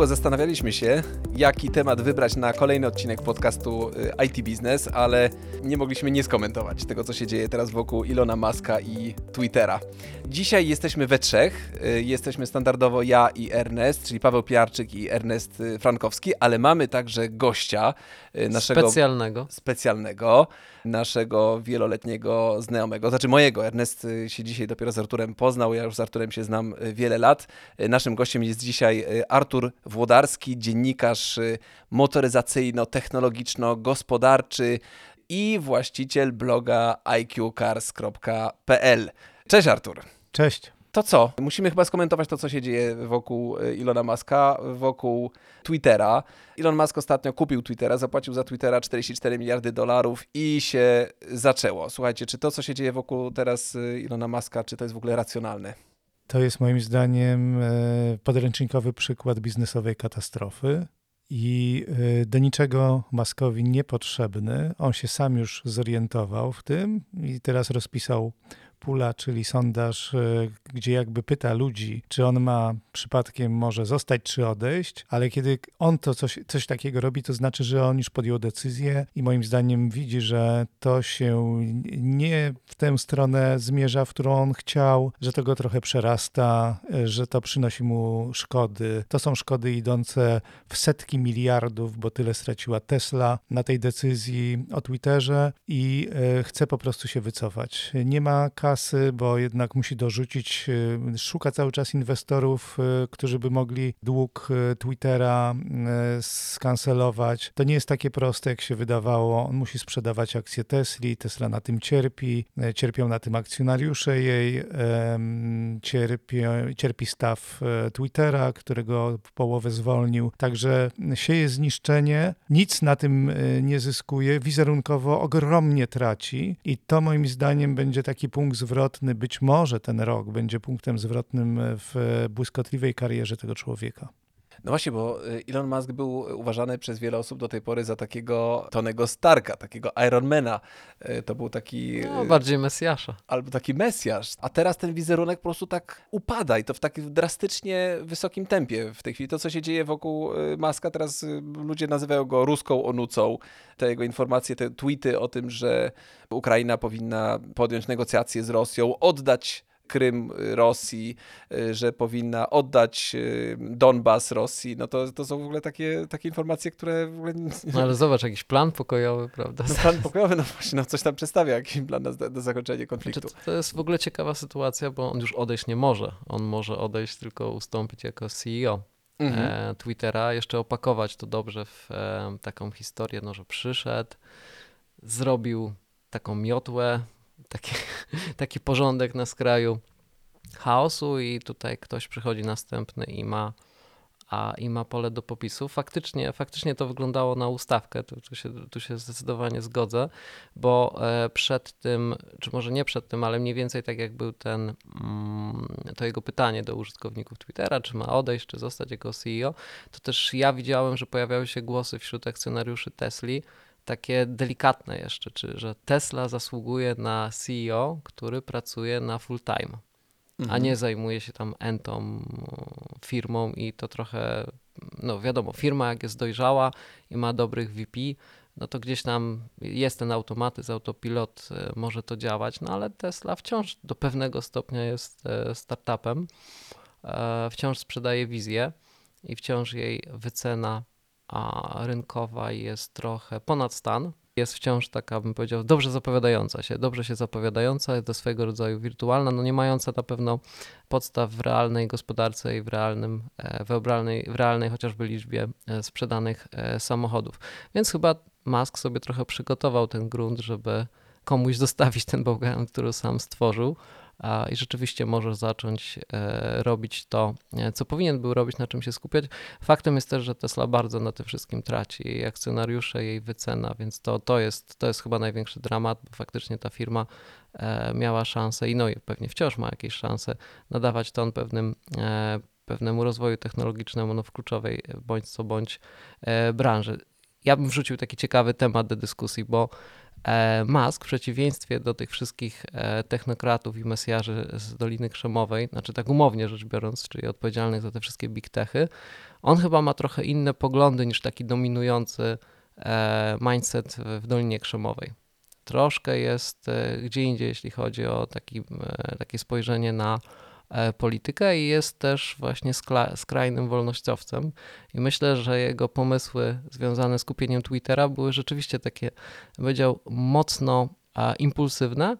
Długo zastanawialiśmy się, jaki temat wybrać na kolejny odcinek podcastu y, IT Business, ale nie mogliśmy nie skomentować tego, co się dzieje teraz wokół Ilona Maska i Twittera. Dzisiaj jesteśmy we trzech. Y, jesteśmy standardowo ja i Ernest, czyli Paweł Piarczyk i Ernest y, Frankowski, ale mamy także gościa naszego specjalnego. specjalnego, naszego wieloletniego znajomego, znaczy mojego. Ernest się dzisiaj dopiero z Arturem poznał, ja już z Arturem się znam wiele lat. Naszym gościem jest dzisiaj Artur Włodarski, dziennikarz y, motoryzacyjno-technologiczno-gospodarczy i właściciel bloga iqcars.pl. Cześć Artur. Cześć. To co? Musimy chyba skomentować to, co się dzieje wokół y, Ilona Maska, wokół Twittera. Elon Musk ostatnio kupił Twittera, zapłacił za Twittera 44 miliardy dolarów i się zaczęło. Słuchajcie, czy to, co się dzieje wokół teraz y, Ilona Maska, czy to jest w ogóle racjonalne? To jest moim zdaniem e, podręcznikowy przykład biznesowej katastrofy i e, do niczego Maskowi niepotrzebny. On się sam już zorientował w tym i teraz rozpisał Pula, czyli sondaż, e, gdzie jakby pyta ludzi, czy on ma przypadkiem może zostać, czy odejść, ale kiedy on to coś, coś takiego robi, to znaczy, że on już podjął decyzję i moim zdaniem widzi, że to się nie w tę stronę zmierza, w którą on chciał, że to go trochę przerasta, e, że to przynosi mu szkody. To są szkody idące w setki miliardów, bo tyle straciła Tesla na tej decyzji o Twitterze i e, chce po prostu się wycofać. Nie ma kasy, bo jednak musi dorzucić, y, szuka cały czas inwestorów, y, którzy by mogli dług y, Twittera skancelować. To nie jest takie proste, jak się wydawało. On musi sprzedawać akcje Tesli, Tesla na tym cierpi, cierpią na tym akcjonariusze jej, cierpi, cierpi staw Twittera, którego połowę zwolnił. Także sieje zniszczenie, nic na tym nie zyskuje, wizerunkowo ogromnie traci i to moim zdaniem będzie taki punkt zwrotny, być może ten rok będzie punktem zwrotnym w błyskotliwej karierze tego człowieka. No właśnie, bo y, Elon Musk był uważany przez wiele osób do tej pory za takiego Tonego Starka, takiego Ironmana. Y, to był taki... No, y, bardziej Mesjasza. Albo taki Mesjasz. A teraz ten wizerunek po prostu tak upada i to w takim drastycznie wysokim tempie w tej chwili. To, co się dzieje wokół Maska, teraz ludzie nazywają go ruską onucą. Te jego informacje, te tweety o tym, że Ukraina powinna podjąć negocjacje z Rosją, oddać Krym Rosji, y, że powinna oddać y, Donbas Rosji, no to, to są w ogóle takie, takie informacje, które w ogóle... No ale zobacz, jakiś plan pokojowy, prawda? No, plan pokojowy, no właśnie, no coś tam przedstawia, jakiś plan na, na zakończenie konfliktu. Znaczy, to jest w ogóle ciekawa sytuacja, bo on już odejść nie może. On może odejść, tylko ustąpić jako CEO. Mhm. E, Twittera, jeszcze opakować to dobrze w e, taką historię, no, że przyszedł, zrobił taką miotłę, taki, taki porządek na skraju chaosu i tutaj ktoś przychodzi następny i ma, a, i ma pole do popisu. Faktycznie, faktycznie to wyglądało na ustawkę, tu, tu, się, tu się zdecydowanie zgodzę, bo e, przed tym, czy może nie przed tym, ale mniej więcej tak jak był ten, mm, to jego pytanie do użytkowników Twittera, czy ma odejść, czy zostać jako CEO, to też ja widziałem, że pojawiały się głosy wśród akcjonariuszy Tesli, takie delikatne jeszcze, czy że Tesla zasługuje na CEO, który pracuje na full time, mhm. a nie zajmuje się tam entą firmą i to trochę, no wiadomo, firma jak jest dojrzała i ma dobrych VP, no to gdzieś tam jest ten automatyzm, autopilot, e, może to działać, no ale Tesla wciąż do pewnego stopnia jest e, startupem, e, wciąż sprzedaje wizję i wciąż jej wycena a rynkowa jest trochę ponad stan. Jest wciąż taka, bym powiedział, dobrze zapowiadająca się, dobrze się zapowiadająca, jest do swojego rodzaju wirtualna, no nie mająca na pewno podstaw w realnej gospodarce i w, realnym, e, w, realnej, w realnej chociażby liczbie e, sprzedanych e, samochodów. Więc chyba Musk sobie trochę przygotował ten grunt, żeby komuś zostawić ten bałagan, który sam stworzył i rzeczywiście może zacząć e, robić to, e, co powinien był robić, na czym się skupiać. Faktem jest też, że Tesla bardzo na tym wszystkim traci, jej akcjonariusze, jej wycena, więc to, to, jest, to jest chyba największy dramat, bo faktycznie ta firma e, miała szansę i no i pewnie wciąż ma jakieś szanse nadawać ton pewnym pewnemu rozwoju technologicznemu no w kluczowej bądź co bądź branży. Ja bym wrzucił taki ciekawy temat do dyskusji, bo Musk w przeciwieństwie do tych wszystkich e, technokratów i mesjarzy z Doliny Krzemowej, znaczy tak umownie rzecz biorąc, czyli odpowiedzialnych za te wszystkie big techy, on chyba ma trochę inne poglądy niż taki dominujący e, mindset w Dolinie Krzemowej. Troszkę jest gdzie indziej, jeśli chodzi o taki, takie spojrzenie na politykę i jest też właśnie skrajnym wolnościowcem. I myślę, że jego pomysły związane z kupieniem Twittera były rzeczywiście takie, powiedział, mocno impulsywne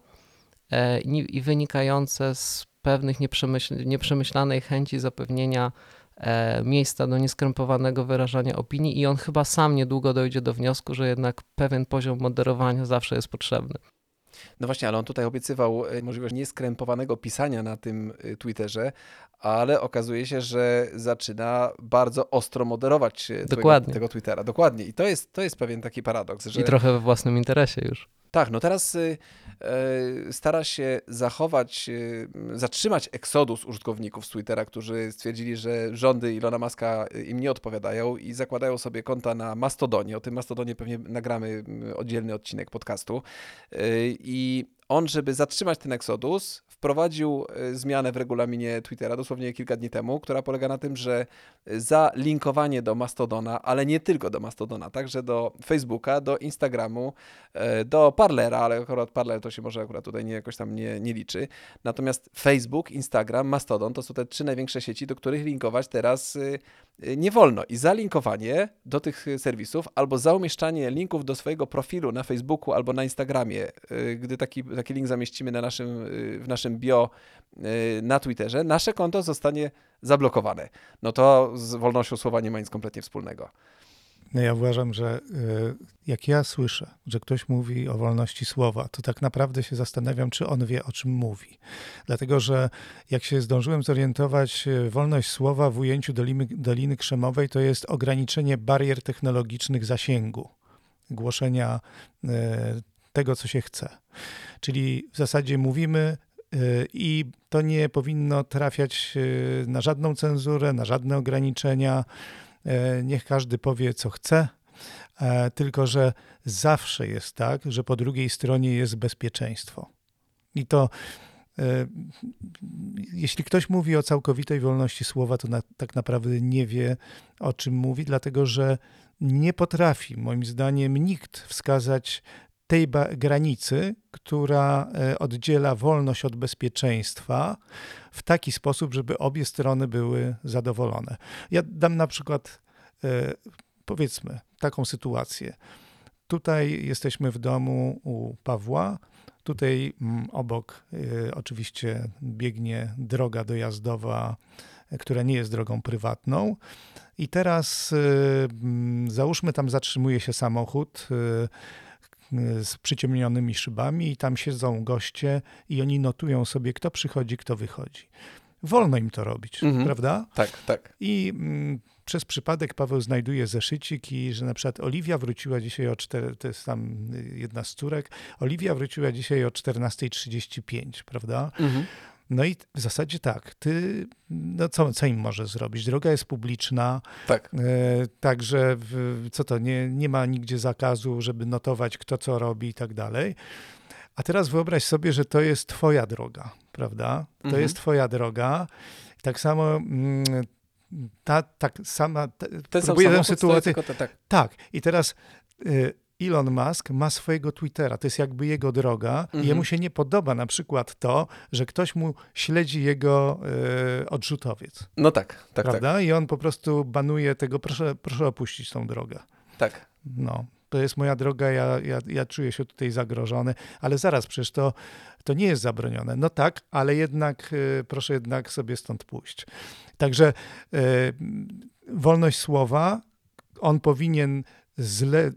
e, i wynikające z pewnych nieprzemyśl nieprzemyślanej chęci zapewnienia e, miejsca do nieskrępowanego wyrażania opinii i on chyba sam niedługo dojdzie do wniosku, że jednak pewien poziom moderowania zawsze jest potrzebny. No właśnie, ale on tutaj obiecywał e, możliwość nieskrępowanego pisania na tym e, Twitterze, ale okazuje się, że zaczyna bardzo ostro moderować Dokładnie. tego Twittera. Dokładnie. I to jest, to jest pewien taki paradoks. Że... I trochę we własnym interesie już. Tak, no teraz y, y, stara się zachować, y, zatrzymać eksodus użytkowników z Twittera, którzy stwierdzili, że rządy Ilona Maska im nie odpowiadają i zakładają sobie konta na Mastodonie. O tym Mastodonie pewnie nagramy oddzielny odcinek podcastu. I on, żeby zatrzymać ten eksodus, wprowadził e, zmianę w regulaminie Twittera dosłownie kilka dni temu, która polega na tym, że za linkowanie do Mastodona, ale nie tylko do Mastodona, także do Facebooka, do Instagramu, e, do Parlera, ale akurat Parler to się może akurat tutaj nie, jakoś tam nie, nie liczy. Natomiast Facebook, Instagram, Mastodon to są te trzy największe sieci, do których linkować teraz e, nie wolno. I za linkowanie do tych serwisów albo za umieszczanie linków do swojego profilu na Facebooku albo na Instagramie, gdy taki, taki link zamieścimy na naszym, w naszym bio y, na Twitterze, nasze konto zostanie zablokowane. No to z wolnością słowa nie ma nic kompletnie wspólnego. No ja uważam, że y, jak ja słyszę, że ktoś mówi o wolności słowa, to tak naprawdę się zastanawiam, czy on wie, o czym mówi. Dlatego, że jak się zdążyłem zorientować, y, wolność słowa w ujęciu Doliny, Doliny Krzemowej to jest ograniczenie barier technologicznych zasięgu, głoszenia tego, co się chce. Czyli w zasadzie mówimy i to nie powinno trafiać y, na żadną cenzurę, na żadne ograniczenia. Y, niech każdy powie, co chce, tylko że zawsze jest tak, że po drugiej stronie jest bezpieczeństwo. I to jeśli ktoś mówi o całkowitej wolności słowa, to na, tak naprawdę nie wie, o czym mówi, dlatego że nie potrafi, moim zdaniem, nikt wskazać tej granicy, która e, oddziela wolność od bezpieczeństwa w taki sposób, żeby obie strony były zadowolone. Ja dam na przykład, e, powiedzmy, taką sytuację. Tutaj jesteśmy w domu u Pawła. Tutaj mm, obok e, oczywiście biegnie droga dojazdowa, która nie jest drogą prywatną. I teraz mm, załóżmy, tam zatrzymuje się samochód z przyciemnionymi szybami i tam siedzą goście i oni notują sobie, kto przychodzi, kto wychodzi. Wolno im to robić, mhm. prawda? Tak, tak. I mm, przez przypadek Paweł znajduje zeszycik i że na przykład Oliwia wróciła dzisiaj o 4, to jest tam jedna z córek, Oliwia wróciła dzisiaj o 14.35, prawda? Mhm. No i w zasadzie tak, ty, no co, co im może zrobić? Droga jest publiczna, tak. E, także w, co to, nie, nie ma nigdzie zakazu, żeby notować kto co robi i tak dalej. A teraz wyobraź sobie, że to jest twoja droga, prawda? To mhm. jest twoja droga. Tak samo mm, ta tak sama, ta, próbuję tę sytuację. tak. tak. I teraz y, Elon Musk ma swojego Twittera, to jest jakby jego droga. Mhm. Jemu się nie podoba na przykład to, że ktoś mu śledzi jego y, odrzutowiec. No tak, tak, prawda? Tak. I on po prostu banuje tego, proszę, proszę opuścić tą drogę. Tak. No, to jest moja droga, ja, ja, ja czuję się tutaj zagrożony, ale zaraz, przecież to, to nie jest zabronione. No tak, ale jednak y, proszę jednak sobie stąd pójść. Także y, wolność słowa, on powinien zle,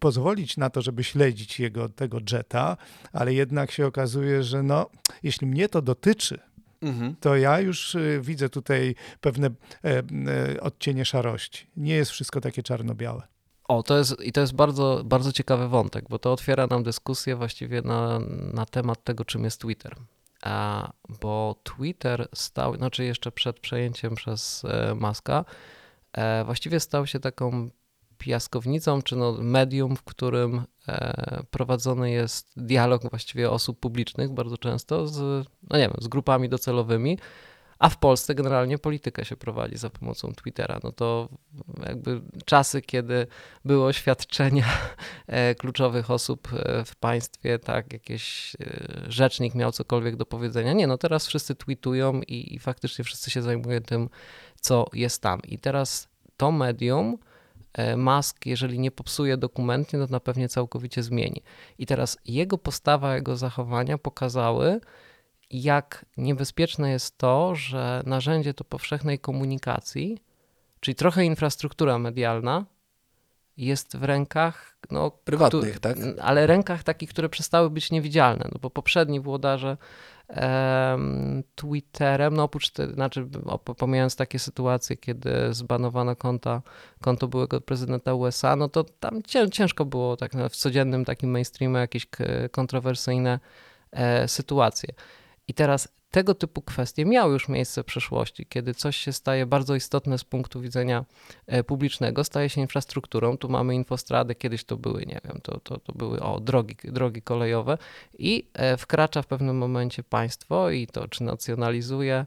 pozwolić na to, żeby śledzić jego tego jeta, ale jednak się okazuje, że no, jeśli mnie to dotyczy, mhm. to ja już y, widzę tutaj pewne e, e, odcienie szarości. Nie jest wszystko takie czarno-białe. O, to jest, i to jest bardzo, bardzo ciekawy wątek, bo to otwiera nam dyskusję właściwie na, na temat tego, czym jest Twitter. A, bo Twitter stał, znaczy jeszcze przed przejęciem przez e, Maska, e, właściwie stał się taką piaskownicą, czy no medium, w którym e, prowadzony jest dialog właściwie osób publicznych bardzo często z, no nie wiem, z grupami docelowymi, a w Polsce generalnie politykę się prowadzi za pomocą Twittera. No to jakby czasy, kiedy były oświadczenia e, kluczowych osób e, w państwie, tak, jakiś rzecznik miał cokolwiek do powiedzenia. Nie, no teraz wszyscy tweetują i, i faktycznie wszyscy się zajmują tym, co jest tam. I teraz to medium Musk, jeżeli nie popsuje dokumentnie, to na pewno całkowicie zmieni. I teraz jego postawa, jego zachowania pokazały, jak niebezpieczne jest to, że narzędzie to powszechnej komunikacji, czyli trochę infrastruktura medialna, jest w rękach no, prywatnych, tu, tak? Ale rękach takich, które przestały być niewidzialne, no bo poprzedni włodarze Twitterem, no oprócz, znaczy pomijając takie sytuacje, kiedy zbanowano konta, konto byłego prezydenta USA, no to tam ciężko było tak w codziennym takim mainstreamie jakieś kontrowersyjne e, sytuacje. I teraz tego typu kwestie miały już miejsce w przeszłości, kiedy coś się staje bardzo istotne z punktu widzenia e, publicznego, staje się infrastrukturą. Tu mamy infostrady, kiedyś to były, nie wiem, to, to, to były o, drogi, drogi kolejowe i e, wkracza w pewnym momencie państwo i to czy nacjonalizuje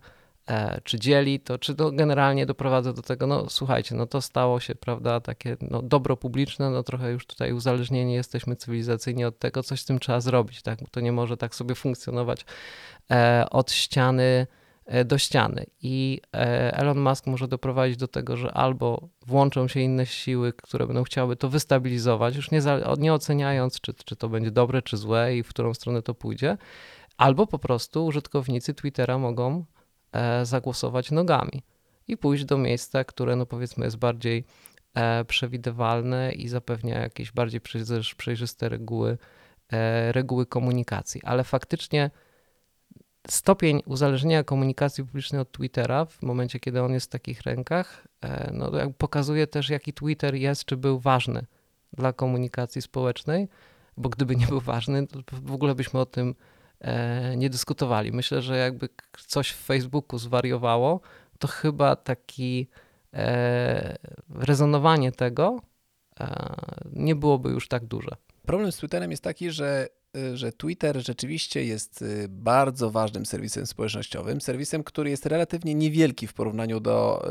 czy dzieli to, czy to generalnie doprowadza do tego, no słuchajcie, no to stało się, prawda, takie no, dobro publiczne, no trochę już tutaj uzależnieni jesteśmy cywilizacyjnie od tego, coś z tym trzeba zrobić, tak, to nie może tak sobie funkcjonować e, od ściany e, do ściany. I e, Elon Musk może doprowadzić do tego, że albo włączą się inne siły, które będą chciały to wystabilizować, już nie, nie oceniając, czy, czy to będzie dobre, czy złe i w którą stronę to pójdzie, albo po prostu użytkownicy Twittera mogą E, zagłosować nogami i pójść do miejsca, które no powiedzmy jest bardziej e, przewidywalne i zapewnia jakieś bardziej przejrzyste reguły, e, reguły komunikacji. Ale faktycznie stopień uzależnienia komunikacji publicznej od Twittera w momencie, kiedy on jest w takich rękach, no pokazuje też, jaki Twitter jest, czy był ważny dla komunikacji społecznej, bo gdyby nie był ważny, to w ogóle byśmy o tym E, nie dyskutowali. Myślę, że jakby coś w Facebooku zwariowało, to chyba taki e, rezonowanie tego e, nie byłoby już tak duże. Problem z Twitterem jest taki, że że Twitter rzeczywiście jest bardzo ważnym serwisem społecznościowym, serwisem, który jest relatywnie niewielki w porównaniu do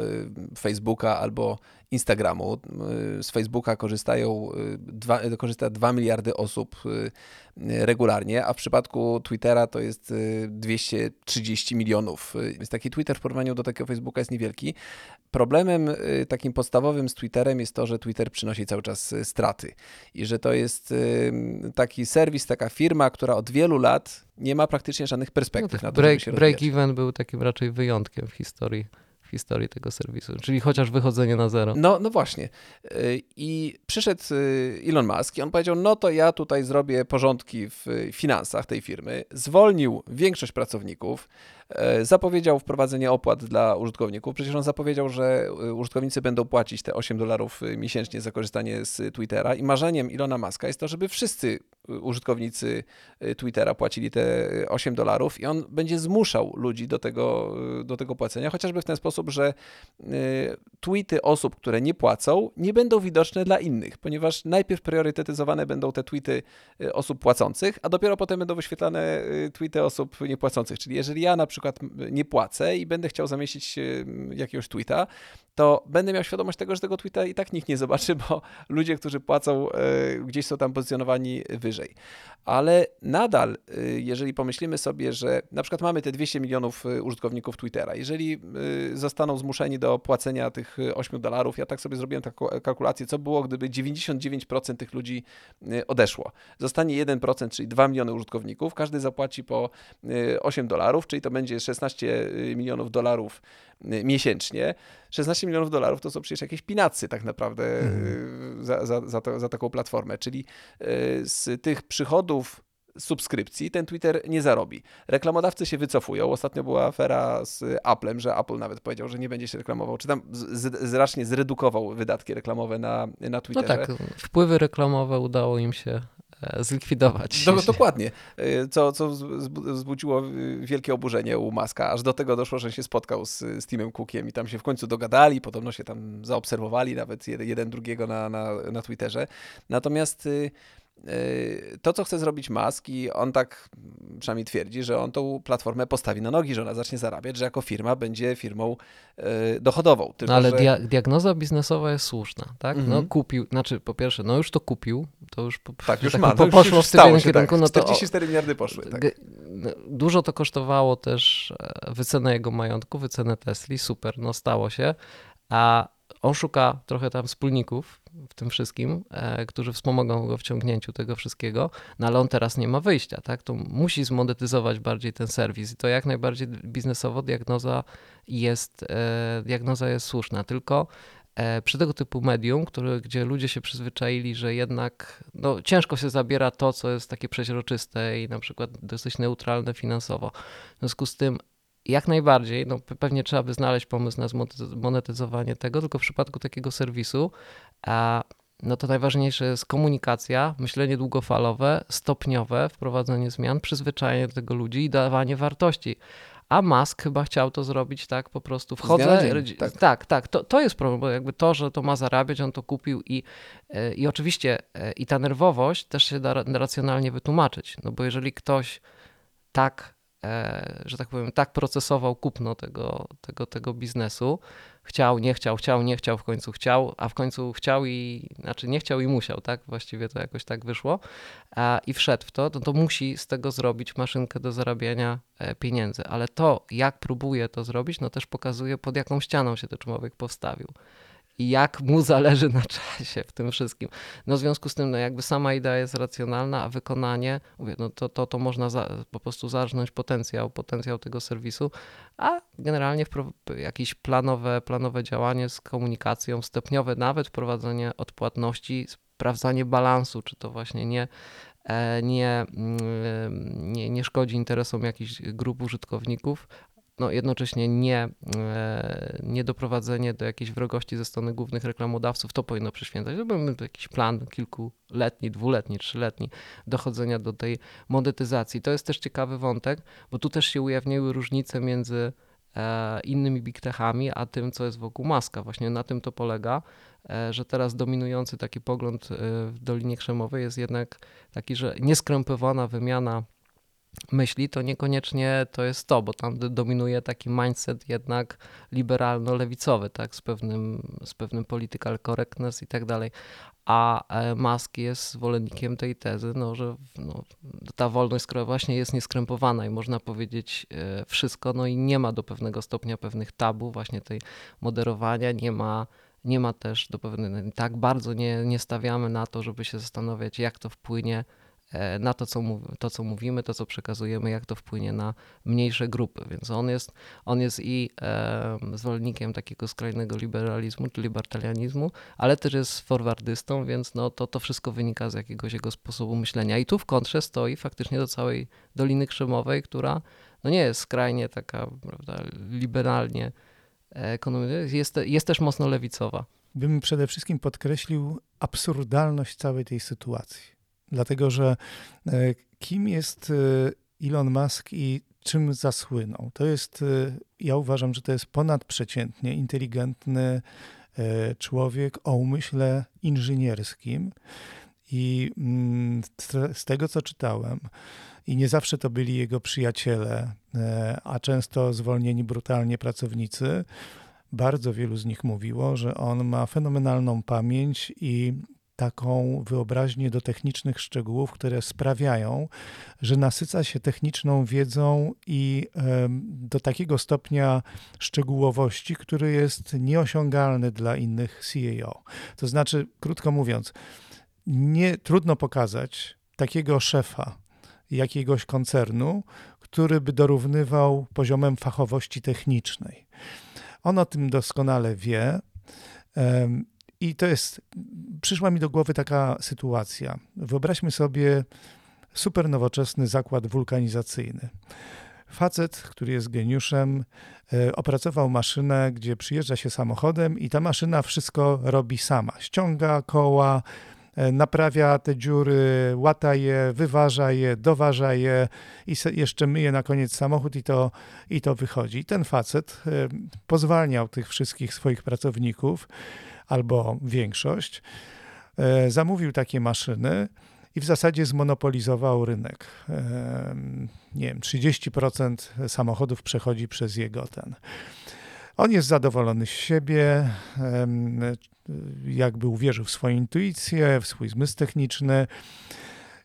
Facebooka albo Instagramu. Z Facebooka korzystają 2, korzysta 2 miliardy osób regularnie, a w przypadku Twittera to jest 230 milionów. Więc taki Twitter w porównaniu do takiego Facebooka jest niewielki. Problemem takim podstawowym z Twitterem jest to, że Twitter przynosi cały czas straty i że to jest taki serwis, taka firma, która od wielu lat nie ma praktycznie żadnych perspektyw no na to, break, break even był takim raczej wyjątkiem w historii historii tego serwisu, czyli chociaż wychodzenie na zero. No, no właśnie. Y, I przyszedł y, Elon Musk i on powiedział, no to ja tutaj zrobię porządki w finansach tej firmy. Zwolnił większość pracowników, zapowiedział wprowadzenie opłat dla użytkowników. Przecież on zapowiedział, że e, użytkownicy będą płacić te 8 dolarów e, miesięcznie za korzystanie z Twittera i marzeniem Ilona Maska jest to, żeby wszyscy użytkownicy Twittera płacili te 8 dolarów i on będzie zmuszał ludzi do tego, do tego płacenia, chociażby w ten sposób, że tweety osób, które nie płacą, nie będą widoczne dla innych, ponieważ najpierw priorytetyzowane będą te tweety osób płacących, a dopiero potem będą wyświetlane tweety osób niepłacących. Czyli jeżeli ja na przykład przykład nie płacę i będę chciał zamieścić jakiegoś tweeta, to będę miał świadomość tego, że tego tweeta i tak nikt nie zobaczy, bo ludzie, którzy płacą, e, gdzieś są tam pozycjonowani wyżej. Ale nadal, e, jeżeli pomyślimy sobie, że na przykład mamy te 200 milionów e, użytkowników Twittera, jeżeli zostaną zmuszeni do płacenia tych 8 dolarów, ja tak sobie zrobiłem taką kalkulację, co było, gdyby 99% tych ludzi odeszło. Zostanie 1%, czyli 2 miliony użytkowników, każdy zapłaci po 8 dolarów, czyli to będzie 16 milionów dolarów miesięcznie. 16 milionów dolarów to są przecież jakieś pinacy tak naprawdę mm. za, za, za, to, za taką platformę, czyli e, z tych przychodów subskrypcji ten Twitter nie zarobi. Reklamodawcy się wycofują. Ostatnio była afera z Applem, że Apple nawet powiedział, że nie będzie się reklamował, czy tam znacznie zredukował wydatki reklamowe na, na Twitterze. No tak, wpływy reklamowe udało im się zlikwidować. Do, dokładnie, Y, co, co wzbu- wzbudziło y, wielkie oburzenie u Maska, aż do tego doszło, że się spotkał z, z Timem Cookiem i tam się w końcu dogadali, podobno się tam zaobserwowali nawet jeden, jeden drugiego na, na, na Twitterze. Natomiast y, to, co chce zrobić Musk i on tak mm, przynajmniej twierdzi, że on tą platformę postawi na nogi, że ona zacznie zarabiać, że jako firma będzie firmą y, dochodową. Tylko, No ale że... dia diagnoza biznesowa jest słuszna, tak? No Mhm. kupił, znaczy po pierwsze, no już to kupił, to już po, Tak, już tak ma. po- już, poszło już w tym kierunku, tak. no to o, 44 miliardy poszły. Tak. No, Dużo to kosztowało też e, wycenę jego majątku, wycenę Tesli, super, no stało się, a on szuka trochę tam wspólników w tym wszystkim, e, którzy wspomogą go w ciągnięciu tego wszystkiego, no ale on teraz nie ma wyjścia, tak? To musi zmonetyzować bardziej ten serwis i to jak najbardziej biznesowo diagnoza jest, e, diagnoza jest słuszna, tylko e, przy tego typu medium, który, gdzie ludzie się przyzwyczaili, że jednak no, ciężko się zabiera to, co jest takie przeźroczyste i na przykład dosyć neutralne finansowo. W związku z tym jak najbardziej, no pe- pewnie trzeba by znaleźć pomysł na zmonetyz- monetyzowanie tego, tylko w przypadku takiego serwisu, a no to najważniejsze jest komunikacja, myślenie długofalowe, stopniowe, wprowadzenie zmian, przyzwyczajenie do tego ludzi i dawanie wartości. A Musk chyba chciał to zrobić tak po prostu. Wchodzę. dzień, tak. tak, tak. To, to jest problem, bo jakby to, że to ma zarabiać, on to kupił i, e, i oczywiście e, i ta nerwowość też się da ra- racjonalnie wytłumaczyć. No bo jeżeli ktoś tak, że tak powiem, tak procesował kupno tego, tego, tego biznesu, chciał, nie chciał, chciał, nie chciał, w końcu chciał, a w końcu chciał i, znaczy nie chciał i musiał, tak? Właściwie to jakoś tak wyszło. A, I wszedł w to, to, to musi z tego zrobić maszynkę do zarabiania e, pieniędzy. Ale to, jak próbuje to zrobić, no też pokazuje, pod jaką ścianą się ten człowiek postawił. I jak mu zależy na czasie w tym wszystkim. No w związku z tym, no jakby sama idea jest racjonalna, a wykonanie, mówię, no to, to, to można za, po prostu zarżnąć potencjał, potencjał tego serwisu, a generalnie jakieś planowe, planowe działanie z komunikacją, stopniowe nawet wprowadzenie odpłatności, sprawdzanie balansu, czy to właśnie nie, e, nie, mm, nie, nie szkodzi interesom jakichś grup użytkowników, no jednocześnie nie, e, nie doprowadzenie do jakiejś wrogości ze strony głównych reklamodawców, to powinno przyświęcać. To był jakiś plan kilkuletni, dwuletni, trzyletni dochodzenia do tej monetyzacji. To jest też ciekawy wątek, bo tu też się ujawniły różnice między e, innymi big techami, a tym, co jest wokół Maska. Właśnie na tym to polega, e, że teraz dominujący taki pogląd w Dolinie Krzemowej jest jednak taki, że nieskrępowana wymiana myśli, to niekoniecznie to jest to, bo tam dominuje taki mindset jednak liberalno-lewicowy, tak, z pewnym, z pewnym political correctness i tak dalej. A e, Musk jest zwolennikiem tej tezy, no, że no, ta wolność skoro właśnie jest nieskrępowana i można powiedzieć e, wszystko, no i nie ma do pewnego stopnia pewnych tabu, właśnie tej moderowania, nie ma nie ma też do pewnego, tak bardzo nie, nie stawiamy na to, żeby się zastanawiać, jak to wpłynie na to co, to, co mówimy, to, co przekazujemy, jak to wpłynie na mniejsze grupy. Więc on jest, on jest i e, zwolennikiem takiego skrajnego liberalizmu, czy libertarianizmu, ale też jest forwardystą, więc no, to, to wszystko wynika z jakiegoś jego sposobu myślenia. I tu w kontrze stoi faktycznie do całej Doliny Krzemowej, która no nie jest skrajnie taka prawda, liberalnie ekonomiczna, jest, jest też mocno lewicowa. Bym przede wszystkim podkreślił absurdalność całej tej sytuacji. Dlatego, że e, kim jest e, Elon Musk i czym zasłynął? To jest, e, ja uważam, że to jest ponadprzeciętnie inteligentny człowiek o umyśle inżynierskim. I mm, z- tego, co czytałem, i nie zawsze to byli jego przyjaciele, a często zwolnieni brutalnie pracownicy, bardzo wielu z nich mówiło, że on ma fenomenalną pamięć i taką wyobraźnię do technicznych szczegółów, które sprawiają, że nasyca się techniczną wiedzą i do takiego stopnia szczegółowości, który jest nieosiągalny dla innych CEO. To znaczy, krótko mówiąc, nie trudno pokazać takiego szefa jakiegoś koncernu, który by dorównywał poziomem fachowości technicznej. On o tym doskonale wie. I to jest, przyszła mi do głowy taka sytuacja. Wyobraźmy sobie super nowoczesny zakład wulkanizacyjny. Facet, który jest geniuszem, e, opracował maszynę, gdzie przyjeżdża się samochodem i ta maszyna wszystko robi sama. Ściąga koła, e, naprawia te dziury, łata je, wyważa je, doważa je i jeszcze myje na koniec samochód i to, i to wychodzi. Ten facet e, pozwalniał tych wszystkich swoich pracowników, albo większość, zamówił takie maszyny, i w zasadzie zmonopolizował rynek. Nie wiem, 30% samochodów przechodzi przez jego ten. On jest zadowolony z siebie, jakby uwierzył w swoją intuicję, w swój zmysł techniczny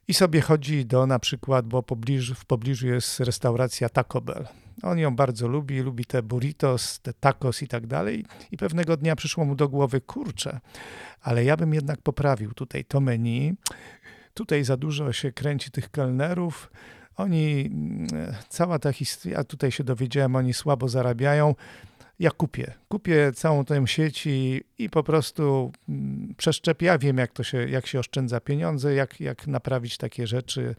i sobie chodzi do na przykład, bo pobliżu, w pobliżu jest restauracja Taco Bell. On ją bardzo lubi, lubi te burritos, te tacos i tak dalej. I pewnego dnia przyszło mu do głowy, kurczę, ale ja bym jednak poprawił tutaj to menu. Tutaj za dużo się kręci tych kelnerów. Oni, cała ta historia, tutaj się dowiedziałem, oni słabo zarabiają ja kupię. Kupię całą tę sieć i, i po prostu mm, przeszczepię. Ja wiem, jak, to się, jak się oszczędza pieniądze, jak, jak naprawić takie rzeczy,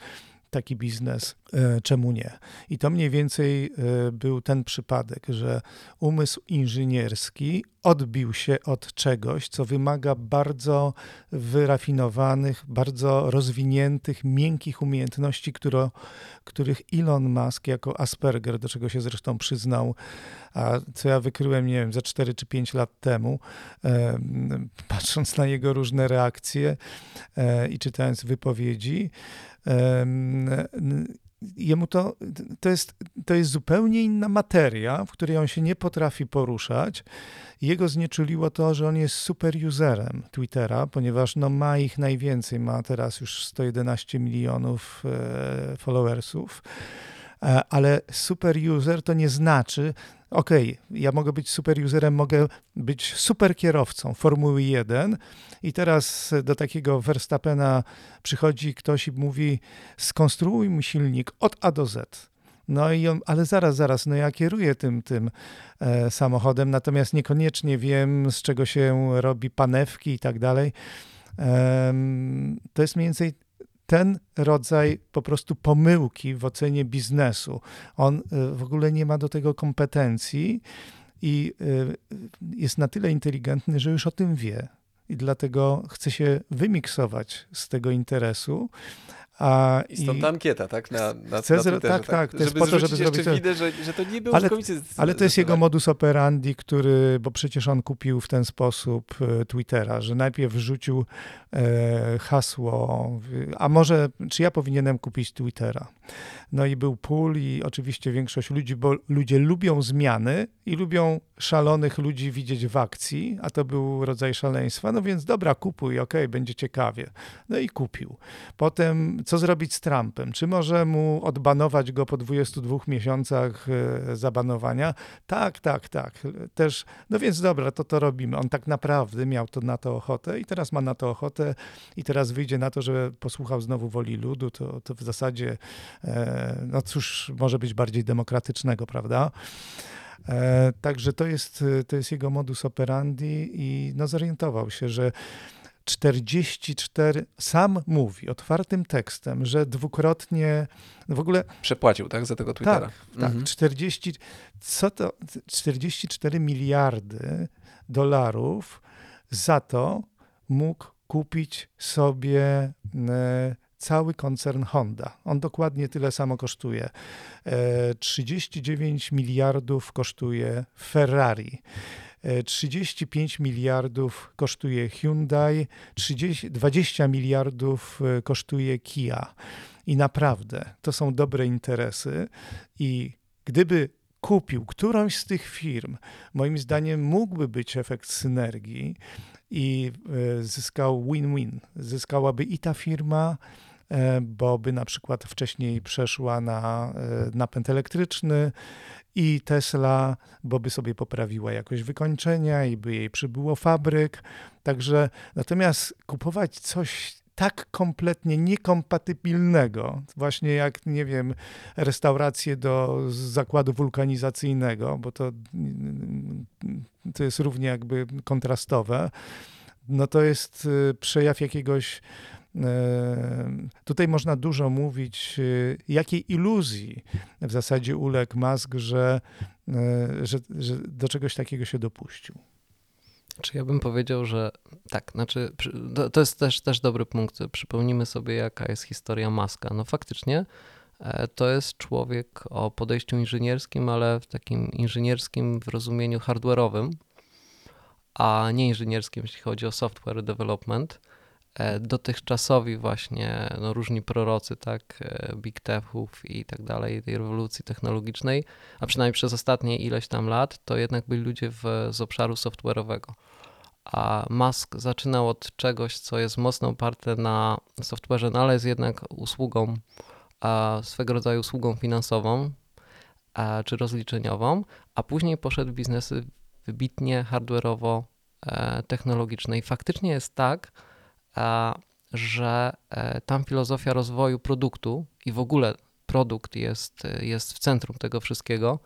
taki biznes, e, czemu nie? I to mniej więcej e, był ten przypadek, że umysł inżynierski odbił się od czegoś, co wymaga bardzo wyrafinowanych, bardzo rozwiniętych, miękkich umiejętności, które, których Elon Musk jako Asperger, do czego się zresztą przyznał, a co ja wykryłem, nie wiem, za 4 czy 5 lat temu, e, patrząc na jego różne reakcje i czytając wypowiedzi, jemu to, to, jest, to jest zupełnie inna materia, w której on się nie potrafi poruszać. Jego znieczuliło to, że on jest super userem Twittera, ponieważ no, ma ich najwięcej, ma teraz już 111 milionów e, followersów. E, ale super user to nie znaczy, okay, ja mogę być super userem, mogę być super kierowcą Formuły 1 i teraz do takiego Verstappena przychodzi ktoś i mówi skonstruuj mi silnik od A do Z. No i on, ale zaraz, zaraz, no ja kieruję tym, tym e, samochodem, natomiast niekoniecznie wiem, z czego się robi panewki i tak dalej. E, to jest mniej więcej ten rodzaj po prostu pomyłki w ocenie biznesu. On y, w ogóle nie ma do tego kompetencji i y, jest na tyle inteligentny, że już o tym wie. I dlatego chce się wymiksować z tego interesu, a, I stąd ta ankieta, tak? Na, na, chcę, na tak, tak, tak, to jest po to, żeby zrobić... Widę, że, że to nie był ale, ale to jest jego modus operandi, który, bo przecież on kupił w ten sposób e, Twittera, że najpierw wrzucił e, hasło, a może, czy ja powinienem kupić Twittera? No i był pool i oczywiście większość ludzi, bo ludzie lubią zmiany i lubią szalonych ludzi widzieć w akcji, a to był rodzaj szaleństwa, no więc dobra, kupuj, okej, okay, będzie ciekawie. No i kupił. Potem co zrobić z Trumpem? Czy może mu odbanować go po 22 miesiącach e, zabanowania? Tak, tak, tak. Też, no więc dobra, to to robimy. On tak naprawdę miał to na to ochotę i teraz ma na to ochotę i teraz wyjdzie na to, że posłuchał znowu woli ludu, to, to w zasadzie, e, no cóż, może być bardziej demokratycznego, prawda? E, także to jest, to jest jego modus operandi i no, zorientował się, że 44, sam mówi otwartym tekstem, że dwukrotnie w ogóle. Przepłacił, tak, za tego Twittera. Tak, tak mhm. 40, co to, 44 miliardy dolarów za to mógł kupić sobie e, cały koncern Honda. On dokładnie tyle samo kosztuje. 39 e, miliardów kosztuje Ferrari. 35 miliardów kosztuje Hyundai, 30, 20 miliardów e, kosztuje Kia. I naprawdę to są dobre interesy i gdyby kupił którąś z tych firm, moim zdaniem mógłby być efekt synergii i e, zyskał win-win. Zyskałaby i ta firma, e, bo by na przykład wcześniej przeszła na napęd elektryczny, i Tesla, bo by sobie poprawiła jakość wykończenia i by jej przybyło fabryk. Także natomiast kupować coś tak kompletnie niekompatybilnego, właśnie jak, nie wiem, restaurację do zakładu wulkanizacyjnego, bo to, to jest równie jakby kontrastowe, no to jest y, przejaw jakiegoś Tutaj można dużo mówić, y, jakiej iluzji w zasadzie uległ Musk, że, e, że, że do czegoś takiego się dopuścił. Czy ja bym powiedział, że tak, znaczy to, jest też, też dobry punkt. Przypomnimy sobie, jaka jest historia Maska. No faktycznie e, to jest człowiek o podejściu inżynierskim, ale w takim inżynierskim w rozumieniu hardware'owym, a nie inżynierskim, jeśli chodzi o software development. E, dotychczasowi właśnie no, różni prorocy, tak, e, big techów i tak dalej, tej rewolucji technologicznej, a przynajmniej przez ostatnie ileś tam lat, to jednak byli ludzie w, z obszaru software'owego. A Musk zaczynał od czegoś, co jest mocno oparte na software'ze, no ale jest jednak usługą, a swego rodzaju usługą finansową a, czy rozliczeniową, a później poszedł w biznesy wybitnie hardware'owo-technologiczne. E, I faktycznie jest tak, że e, tam filozofia rozwoju produktu i w ogóle produkt jest, jest w centrum tego wszystkiego.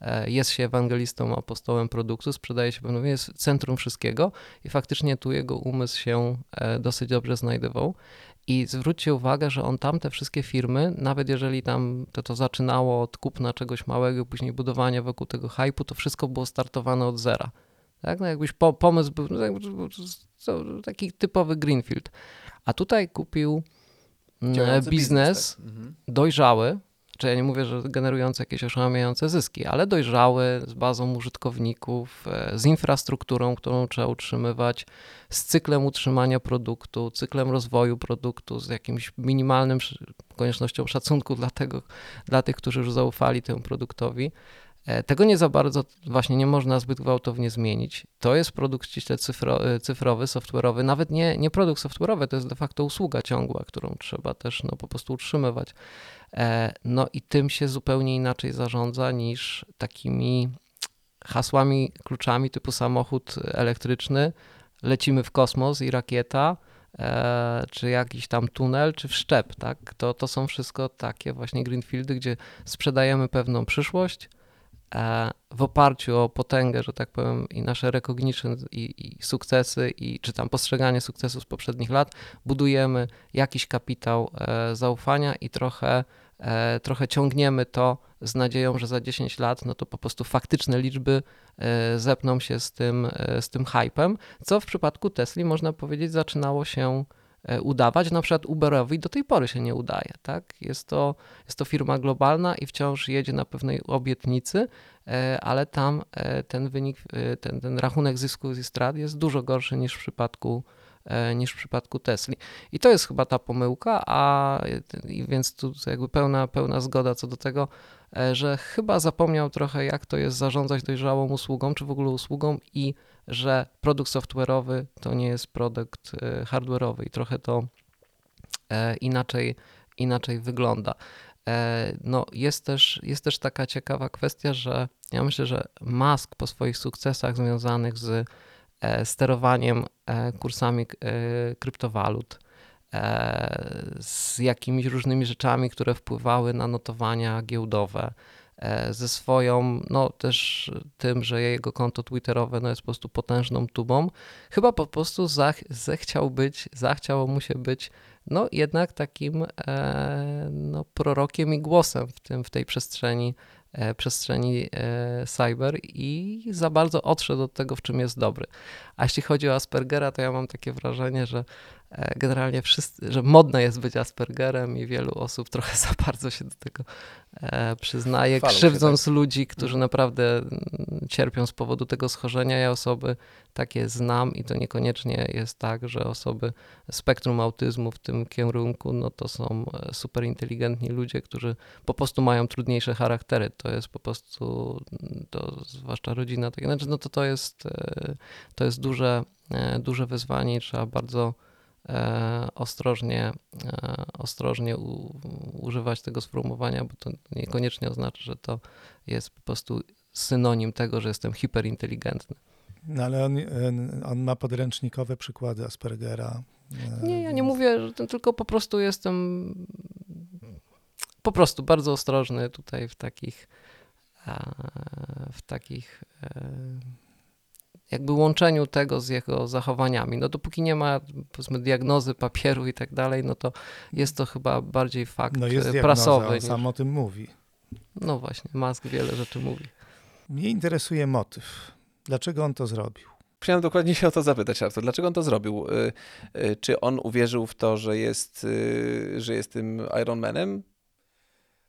E, jest się ewangelistą, apostołem produktu, sprzedaje się pewno, jest centrum wszystkiego i faktycznie tu jego umysł się e, dosyć dobrze znajdował. I zwróćcie uwagę, że on tam te wszystkie firmy, nawet jeżeli tam to, to zaczynało od kupna czegoś małego, później budowania wokół tego hypu, to wszystko było startowane od zera. Tak? No jakbyś po, pomysł był no, taki typowy Greenfield. A tutaj kupił mm, biznes, biznes tak. mhm. dojrzały, czy ja nie mówię, że generujący jakieś oszałamiające zyski, ale dojrzały, z bazą użytkowników, e, z infrastrukturą, którą trzeba utrzymywać, z cyklem utrzymania produktu, cyklem rozwoju produktu, z jakimś minimalnym koniecznością szacunku dla, tego, dla tych, którzy już zaufali temu produktowi. E, tego nie za bardzo właśnie nie można zbyt gwałtownie zmienić. To jest produkt ściśle cyfro, e, cyfrowy, software'owy, nawet nie, nie produkt software'owy, to jest de facto usługa ciągła, którą trzeba też no, po prostu utrzymywać. E, no i tym się zupełnie inaczej zarządza niż takimi hasłami, kluczami typu samochód elektryczny, lecimy w kosmos i rakieta, czy jakiś tam tunel, czy wszczep, tak? To, to są wszystko takie właśnie greenfieldy, gdzie sprzedajemy pewną przyszłość, w oparciu o potęgę, że tak powiem, i nasze recognition i, i, sukcesy, i czy tam postrzeganie sukcesów z poprzednich lat, budujemy jakiś kapitał e, zaufania i trochę, e, trochę ciągniemy to z nadzieją, że za 10 lat no to po prostu faktyczne liczby zepną się z tym, z tym hypem, co w przypadku Tesli można powiedzieć zaczynało się E, udawać. Na przykład Uberowi do tej pory się nie udaje. Tak? Jest, to, jest to firma globalna i wciąż jedzie na pewnej obietnicy, e, ale tam e, ten wynik, ten, ten rachunek zysku i strat jest dużo gorszy niż w przypadku niż w przypadku Tesli. I to jest chyba ta pomyłka, a więc tu jakby pełna, pełna zgoda co do tego, że chyba zapomniał trochę, jak to jest zarządzać dojrzałą usługą, czy w ogóle usługą i że produkt software'owy to nie jest produkt e, hardware'owy i trochę to e, inaczej, inaczej wygląda. E, no, jest, też, jest też taka ciekawa kwestia, że ja myślę, że Musk po swoich sukcesach związanych z sterowaniem kursami kryptowalut, z jakimiś różnymi rzeczami, które wpływały na notowania giełdowe, E, ze swoją, no też tym, że jego konto twitterowe no jest po prostu potężną tubą, chyba po prostu zach zechciał być, zachciało mu się być no jednak takim e, no, prorokiem i głosem w, tym, w tej przestrzeni, e, przestrzeni e, cyber i za bardzo odszedł od tego, w czym jest dobry. A jeśli chodzi o Aspergera, to ja mam takie wrażenie, że E, generalnie wszyscy, że modne jest być Aspergerem i wielu osób trochę za bardzo się do tego e, przyznaje, Falą krzywdząc tak. ludzi, którzy mhm. naprawdę mm, cierpią z powodu tego schorzenia. Ja osoby takie znam i to niekoniecznie jest tak, że osoby spektrum autyzmu w tym kierunku, no to są e, super inteligentni ludzie, którzy po prostu mają trudniejsze charaktery. To jest po prostu, mm, to zwłaszcza rodzina, tak, znaczy, no to to jest, to jest duże, duże wyzwanie i trzeba bardzo E, ostrożnie, e, ostrożnie u, używać tego sformułowania, bo to niekoniecznie oznacza, że to jest po prostu synonim tego, że jestem hiperinteligentny. No ale on, on ma podręcznikowe przykłady Aspergera. E, nie, ja nie mówię, że tylko po prostu jestem po prostu bardzo ostrożny tutaj w takich w takich jakby łączeniu tego z jego zachowaniami. No dopóki nie ma powiedzmy diagnozy papieru i tak dalej, no to jest to chyba bardziej fakt no jest diagnoza, prasowy. On niż... sam o tym mówi. No właśnie, Musk wiele rzeczy mówi. Mnie interesuje motyw. Dlaczego on to zrobił? Chciałem dokładnie się o to zapytać, Artur. Dlaczego on to zrobił? Y, y, Czy on uwierzył w to, że jest, y, że jest tym Iron Manem?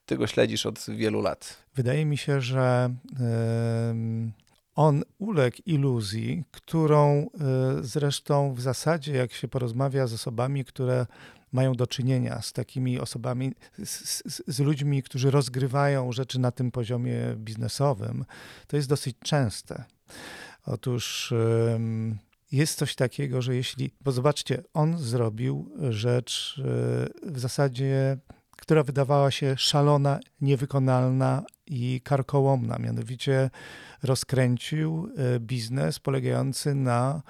Ty go śledzisz od wielu lat. Wydaje mi się, że em, on uległ iluzji, którą e, zresztą w zasadzie, jak się porozmawia z osobami, które mają do czynienia z takimi osobami, z, z, ludźmi, którzy rozgrywają rzeczy na tym poziomie biznesowym, to jest dosyć częste. Otóż jest coś takiego, że jeśli, bo zobaczcie, on zrobił rzecz e, w zasadzie, która wydawała się szalona, niewykonalna i karkołomna. Mianowicie rozkręcił e, biznes polegający na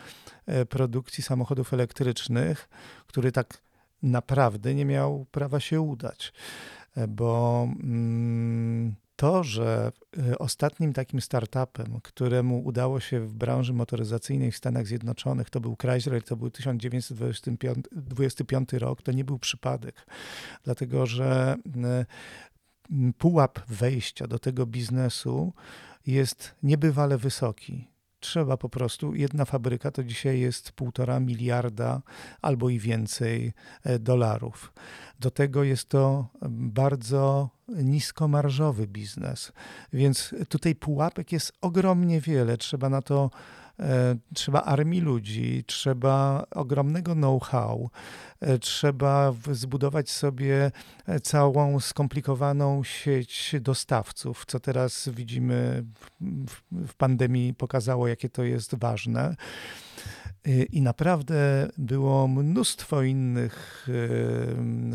e, produkcji samochodów elektrycznych, który tak naprawdę nie miał prawa się udać, E, bo mm, to, że ostatnim takim startupem, któremu udało się w branży motoryzacyjnej w Stanach Zjednoczonych, to był Chrysler, to był 1925 rok, to nie był przypadek, dlatego że pułap wejścia do tego biznesu jest niebywale wysoki. Trzeba po prostu, jedna fabryka to dzisiaj jest półtora miliarda albo i więcej e, dolarów. Do tego jest to bardzo niskomarżowy biznes, więc tutaj pułapek jest ogromnie wiele. Trzeba na to e, Trzeba armii ludzi, trzeba ogromnego know-how, e, trzeba zbudować sobie e, całą skomplikowaną sieć dostawców, co teraz widzimy w, pandemii pokazało, jakie to jest ważne. I naprawdę było mnóstwo innych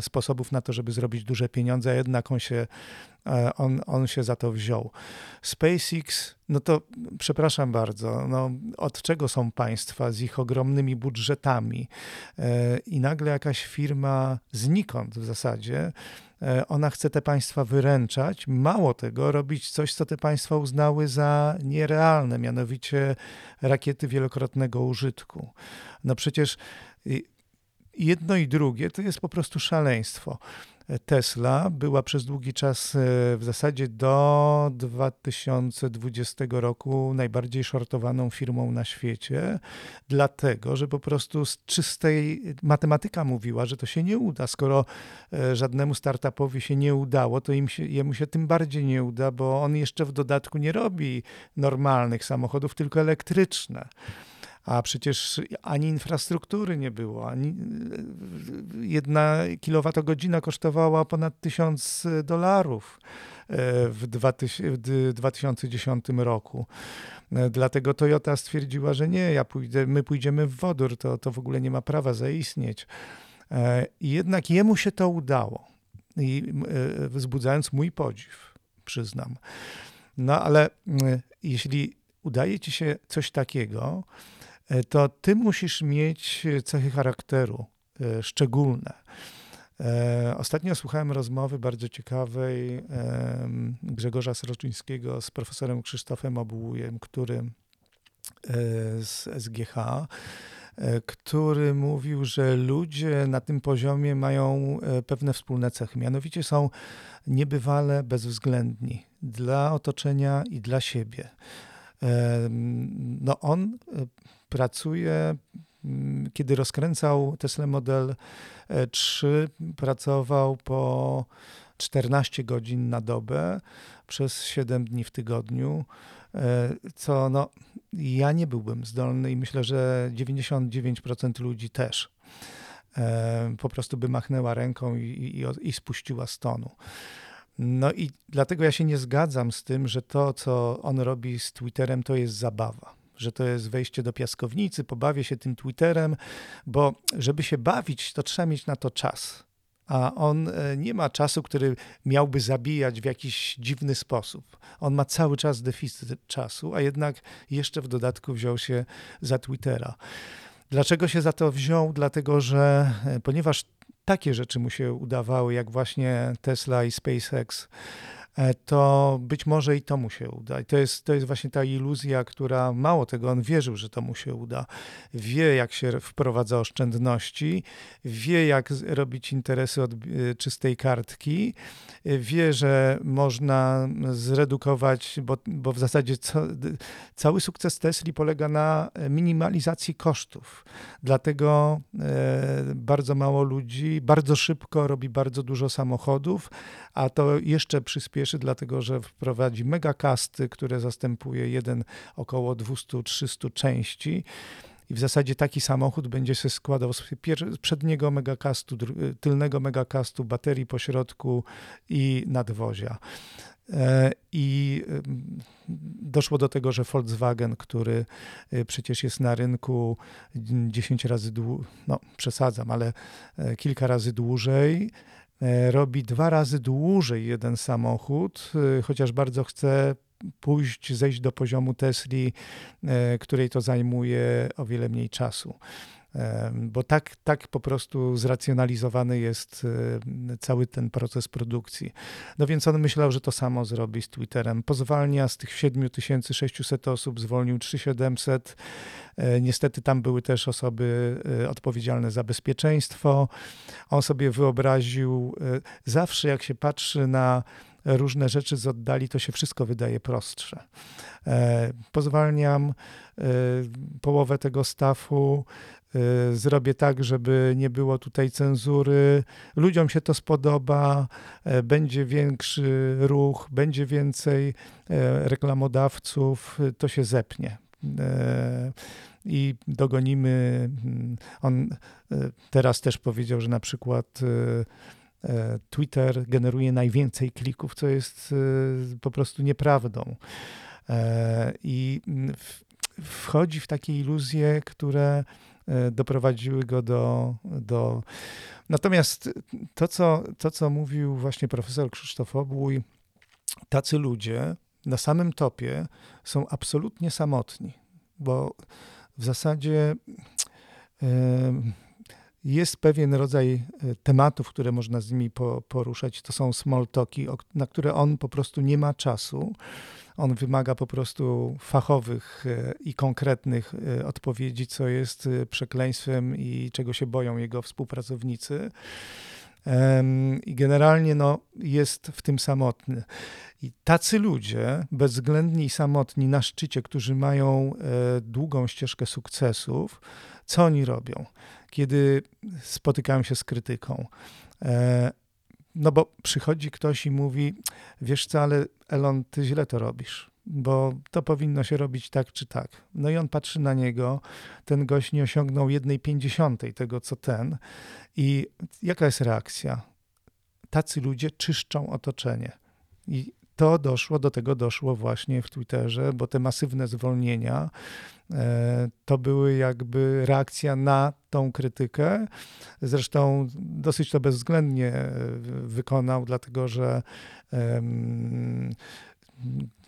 sposobów na to, żeby zrobić duże pieniądze, a jednak on się, e, on, on się za to wziął. SpaceX, no to przepraszam bardzo, no, od czego są państwa z ich ogromnymi budżetami E, i nagle jakaś firma znikąd w zasadzie, e, ona chce te państwa wyręczać, mało tego, robić coś, co te państwa uznały za nierealne, mianowicie rakiety wielokrotnego użytku. No przecież jedno i drugie to jest po prostu szaleństwo. Tesla była przez długi czas e, w zasadzie do 2020 roku najbardziej shortowaną firmą na świecie, dlatego że po prostu z czystej matematyka mówiła, że to się nie uda. Skoro e, żadnemu startupowi się nie udało, to im się, jemu się tym bardziej nie uda, bo on jeszcze w dodatku nie robi normalnych samochodów, tylko elektryczne. A przecież ani infrastruktury nie było, ani jedna kilowatogodzina kosztowała ponad 1000 dolarów e, w 2000 w 2010 roku. E, Dlatego Toyota stwierdziła, że nie, ja pójdę, my pójdziemy w wodór, to, to w ogóle nie ma prawa zaistnieć. E, I jednak jemu się to udało, i wzbudzając mój podziw, przyznam. No ale jeśli udaje ci się coś takiego, to ty musisz mieć cechy charakteru e, szczególne. E, Ostatnio słuchałem rozmowy bardzo ciekawej Grzegorza Sroczyńskiego z profesorem Krzysztofem Obułujem, który e, z SGH, e, który mówił, że ludzie na tym poziomie mają e, pewne wspólne cechy. Mianowicie są niebywale bezwzględni dla otoczenia i dla siebie. No on e, pracuje, mm, kiedy rozkręcał Tesla Model e, 3, pracował po 14 godzin na dobę przez 7 dni w tygodniu, e, co no, ja nie byłbym zdolny i myślę, że 99% ludzi też e, po prostu by machnęła ręką i, i, i spuściła z tonu. No i dlatego ja się nie zgadzam z tym, że to, co on robi z Twitterem, to jest zabawa. Że to jest wejście do piaskownicy, pobawię się tym Twitterem, bo żeby się bawić, to trzeba mieć na to czas. A on e, nie ma czasu, który miałby zabijać w jakiś dziwny sposób. On ma cały czas deficyt czasu, a jednak jeszcze w dodatku wziął się za Twittera. Dlaczego się za to wziął? Dlatego, że e, ponieważ takie rzeczy mu się udawały, jak właśnie Tesla i SpaceX, to być może i to mu się uda. I to jest, to jest właśnie ta iluzja, która mało tego, on wierzył, że to mu się uda. Wie, jak się wprowadza oszczędności, wie, jak robić interesy od e, czystej kartki, wie, że można zredukować, bo, bo w zasadzie co, cały sukces Tesli polega na minimalizacji kosztów. Dlatego e, bardzo mało ludzi bardzo szybko robi bardzo dużo samochodów, a to jeszcze przyspieszy, dlatego że wprowadzi megakasty, które zastępuje jeden około 200-300 części. I w zasadzie taki samochód będzie się składał z przedniego megakastu, tylnego megakastu, baterii po środku i nadwozia. E, I doszło do tego, że Volkswagen, który e, przecież jest na rynku 10 razy dłużej, no przesadzam, ale e, kilka razy dłużej, robi dwa razy dłużej jeden samochód, chociaż bardzo chce pójść, zejść do poziomu Tesli, której to zajmuje o wiele mniej czasu bo tak, tak po prostu zracjonalizowany jest cały ten proces produkcji. No więc on myślał, że to samo zrobi z Twitterem. Pozwalnia z tych 7600 osób zwolnił 3700. E, niestety tam były też osoby e, odpowiedzialne za bezpieczeństwo. On sobie wyobraził, e, zawsze jak się patrzy na różne rzeczy z oddali, to się wszystko wydaje prostsze. Pozwalniam połowę tego stafu, zrobię tak, żeby nie było tutaj cenzury. Ludziom się to spodoba, e, będzie większy ruch, będzie więcej e, reklamodawców, to się zepnie. E, I dogonimy. Mm, on teraz też powiedział, że na przykład Twitter generuje najwięcej klików, co jest po prostu nieprawdą. I mm, wchodzi w takie iluzje, które doprowadziły go do. do... Natomiast to co, to, co mówił właśnie profesor Krzysztof Obłój, tacy ludzie na samym topie są absolutnie samotni, bo w zasadzie jest pewien rodzaj e, tematów, które można z nimi poruszać. To są small talki, na które on po prostu nie ma czasu. On wymaga po prostu fachowych e, i konkretnych e, odpowiedzi, co jest przekleństwem i czego się boją jego współpracownicy. I generalnie no, jest w tym samotny. I tacy ludzie, bezwzględni i samotni na szczycie, którzy mają długą ścieżkę sukcesów, co oni robią, kiedy spotykają się z krytyką? No bo przychodzi ktoś i mówi, wiesz co, ale Elon, ty źle to robisz, bo to powinno się robić tak czy tak. No i on patrzy na niego, ten gość nie osiągnął jednej pięćdziesiątej tego, co ten. I jaka jest reakcja? Tacy ludzie czyszczą otoczenie. I to doszło, do tego doszło właśnie w Twitterze, bo te masywne zwolnienia e, to były jakby reakcja na tą krytykę. Zresztą dosyć to bezwzględnie e, wykonał, dlatego że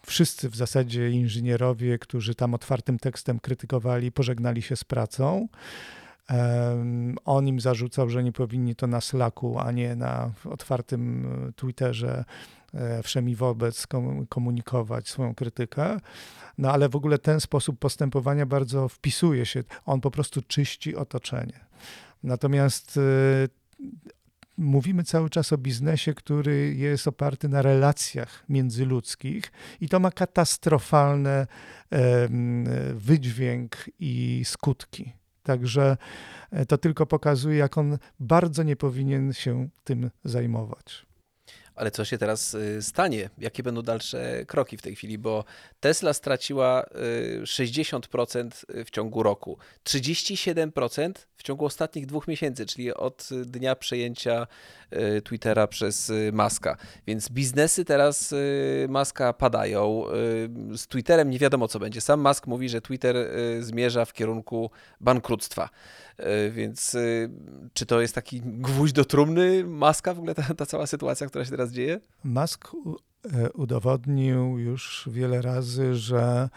wszyscy w zasadzie inżynierowie, którzy tam otwartym tekstem krytykowali, pożegnali się z pracą. On im zarzucał, że nie powinni to na Slacku, a nie na otwartym e, Twitterze wszemi wobec komunikować swoją krytykę. No ale w ogóle ten sposób postępowania bardzo wpisuje się. On po prostu czyści otoczenie. Natomiast e, mówimy cały czas o biznesie, który jest oparty na relacjach międzyludzkich i to ma katastrofalny wydźwięk i skutki. Także e, to tylko pokazuje, jak on bardzo nie powinien się tym zajmować. Ale co się teraz y, stanie? Jakie będą dalsze kroki w tej chwili? Bo Tesla straciła 60% y, w ciągu roku, 37% w ciągu ostatnich dwóch miesięcy, czyli od dnia przejęcia y, Twittera przez Maska. Więc biznesy teraz Maska padają. Z Twitterem nie wiadomo co będzie. Sam Musk mówi, że Twitter zmierza w kierunku bankructwa. E, więc e, czy to jest taki gwóźdź do trumny Maska, w ogóle ta, ta cała sytuacja, która się teraz dzieje? Musk e, udowodnił już wiele razy, że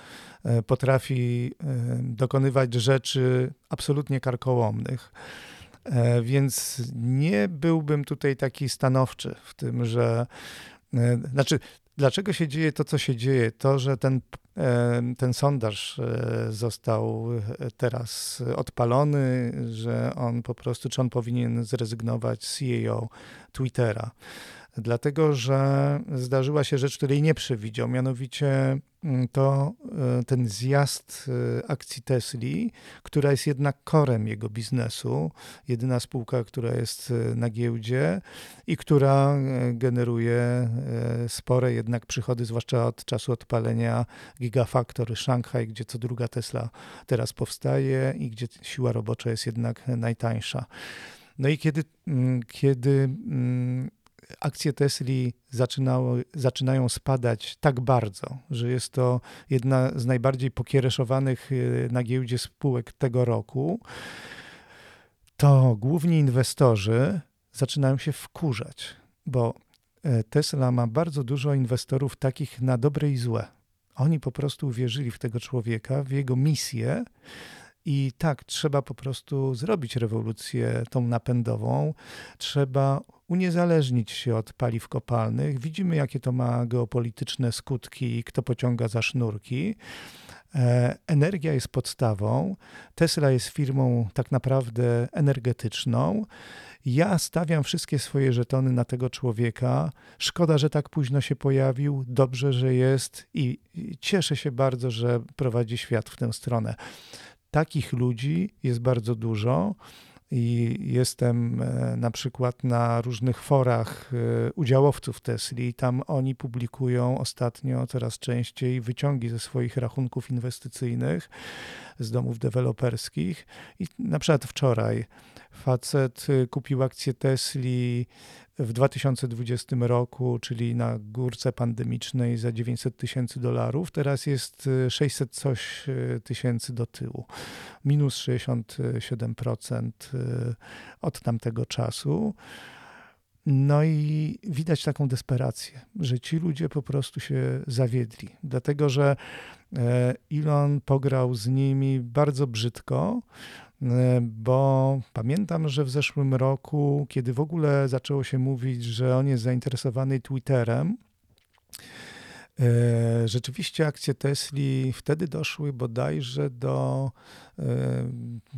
potrafi dokonywać rzeczy absolutnie karkołomnych. Więc nie byłbym tutaj taki stanowczy w tym, że E, znaczy, dlaczego się dzieje to, co się dzieje? To, że ten, e, ten sondaż e, został teraz odpalony, że on po prostu, czy on powinien zrezygnować z CEO Twittera dlatego że zdarzyła się rzecz, której nie przewidział, mianowicie mm, to e, ten zjazd e, akcji Tesli, która jest jednak korem jego biznesu, jedyna spółka, która jest e, na giełdzie i która generuje spore jednak przychody, zwłaszcza od czasu odpalenia Gigafactory Shanghai, gdzie co druga Tesla teraz powstaje i gdzie siła robocza jest jednak najtańsza. No i kiedy, mm, kiedy mm, akcje Tesli zaczynają spadać tak bardzo, że jest to jedna z najbardziej pokiereszowanych y, na giełdzie spółek tego roku, to główni inwestorzy zaczynają się wkurzać, bo e, Tesla ma bardzo dużo inwestorów takich na dobre i złe. Oni po prostu uwierzyli w tego człowieka, w jego misję. I tak, trzeba po prostu zrobić rewolucję tą napędową. Trzeba uniezależnić się od paliw kopalnych. Widzimy, jakie to ma geopolityczne skutki, kto pociąga za sznurki. E, energia jest podstawą. Tesla jest firmą tak naprawdę energetyczną. Ja stawiam wszystkie swoje żetony na tego człowieka. Szkoda, że tak późno się pojawił. Dobrze, że jest i cieszę się bardzo, że prowadzi świat w tę stronę. Takich ludzi jest bardzo dużo i jestem e, na przykład na różnych forach e, udziałowców Tesli. Tam oni publikują ostatnio coraz częściej wyciągi ze swoich rachunków inwestycyjnych z domów deweloperskich. I na przykład wczoraj facet e, kupił akcję Tesli w 2020 roku, czyli na górce pandemicznej za 900 tysięcy dolarów, teraz jest 600 y, coś y, tysięcy do tyłu. Minus 67% y, od tamtego czasu. No i widać taką desperację, że ci ludzie po prostu się zawiedli, dlatego że e, Elon pograł z nimi bardzo brzydko, bo pamiętam, że w zeszłym roku, kiedy w ogóle zaczęło się mówić, że on jest zainteresowany Twitterem, e, Rzeczywiście akcje Tesli wtedy doszły bodajże do e,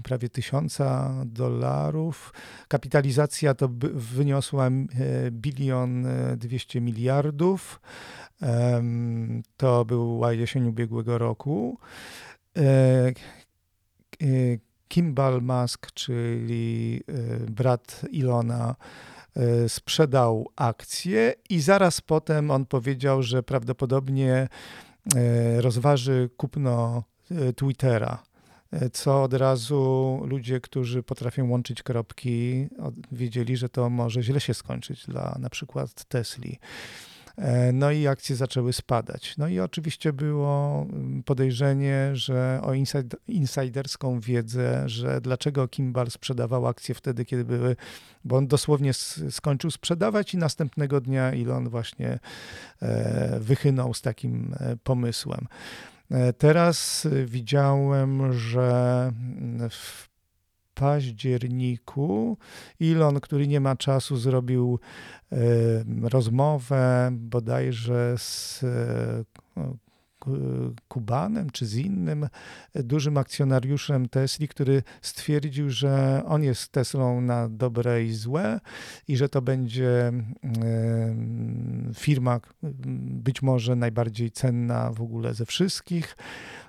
prawie tysiąca dolarów. Kapitalizacja to wyniosła bilion dwieście miliardów. To była jesień ubiegłego roku. Kimball Musk, czyli y, brat Ilona, y, sprzedał akcje i zaraz potem on powiedział, że prawdopodobnie y, rozważy kupno Twittera co od razu ludzie, którzy potrafią łączyć kropki, wiedzieli, że to może źle się skończyć dla na przykład Tesli. E, no i akcje zaczęły spadać. No i oczywiście było mm, podejrzenie, że o insiderską wiedzę, że dlaczego Kimball sprzedawał akcje wtedy, kiedy były, bo on dosłownie skończył sprzedawać i następnego dnia Elon właśnie e, wychynął z takim e, pomysłem. Teraz widziałem, że w październiku. Elon, który nie ma czasu, zrobił rozmowę bodajże z Kubanem czy z innym dużym akcjonariuszem Tesli, który stwierdził, że on jest Teslą na dobre i złe i że to będzie firma być może najbardziej cenna w ogóle ze wszystkich. e,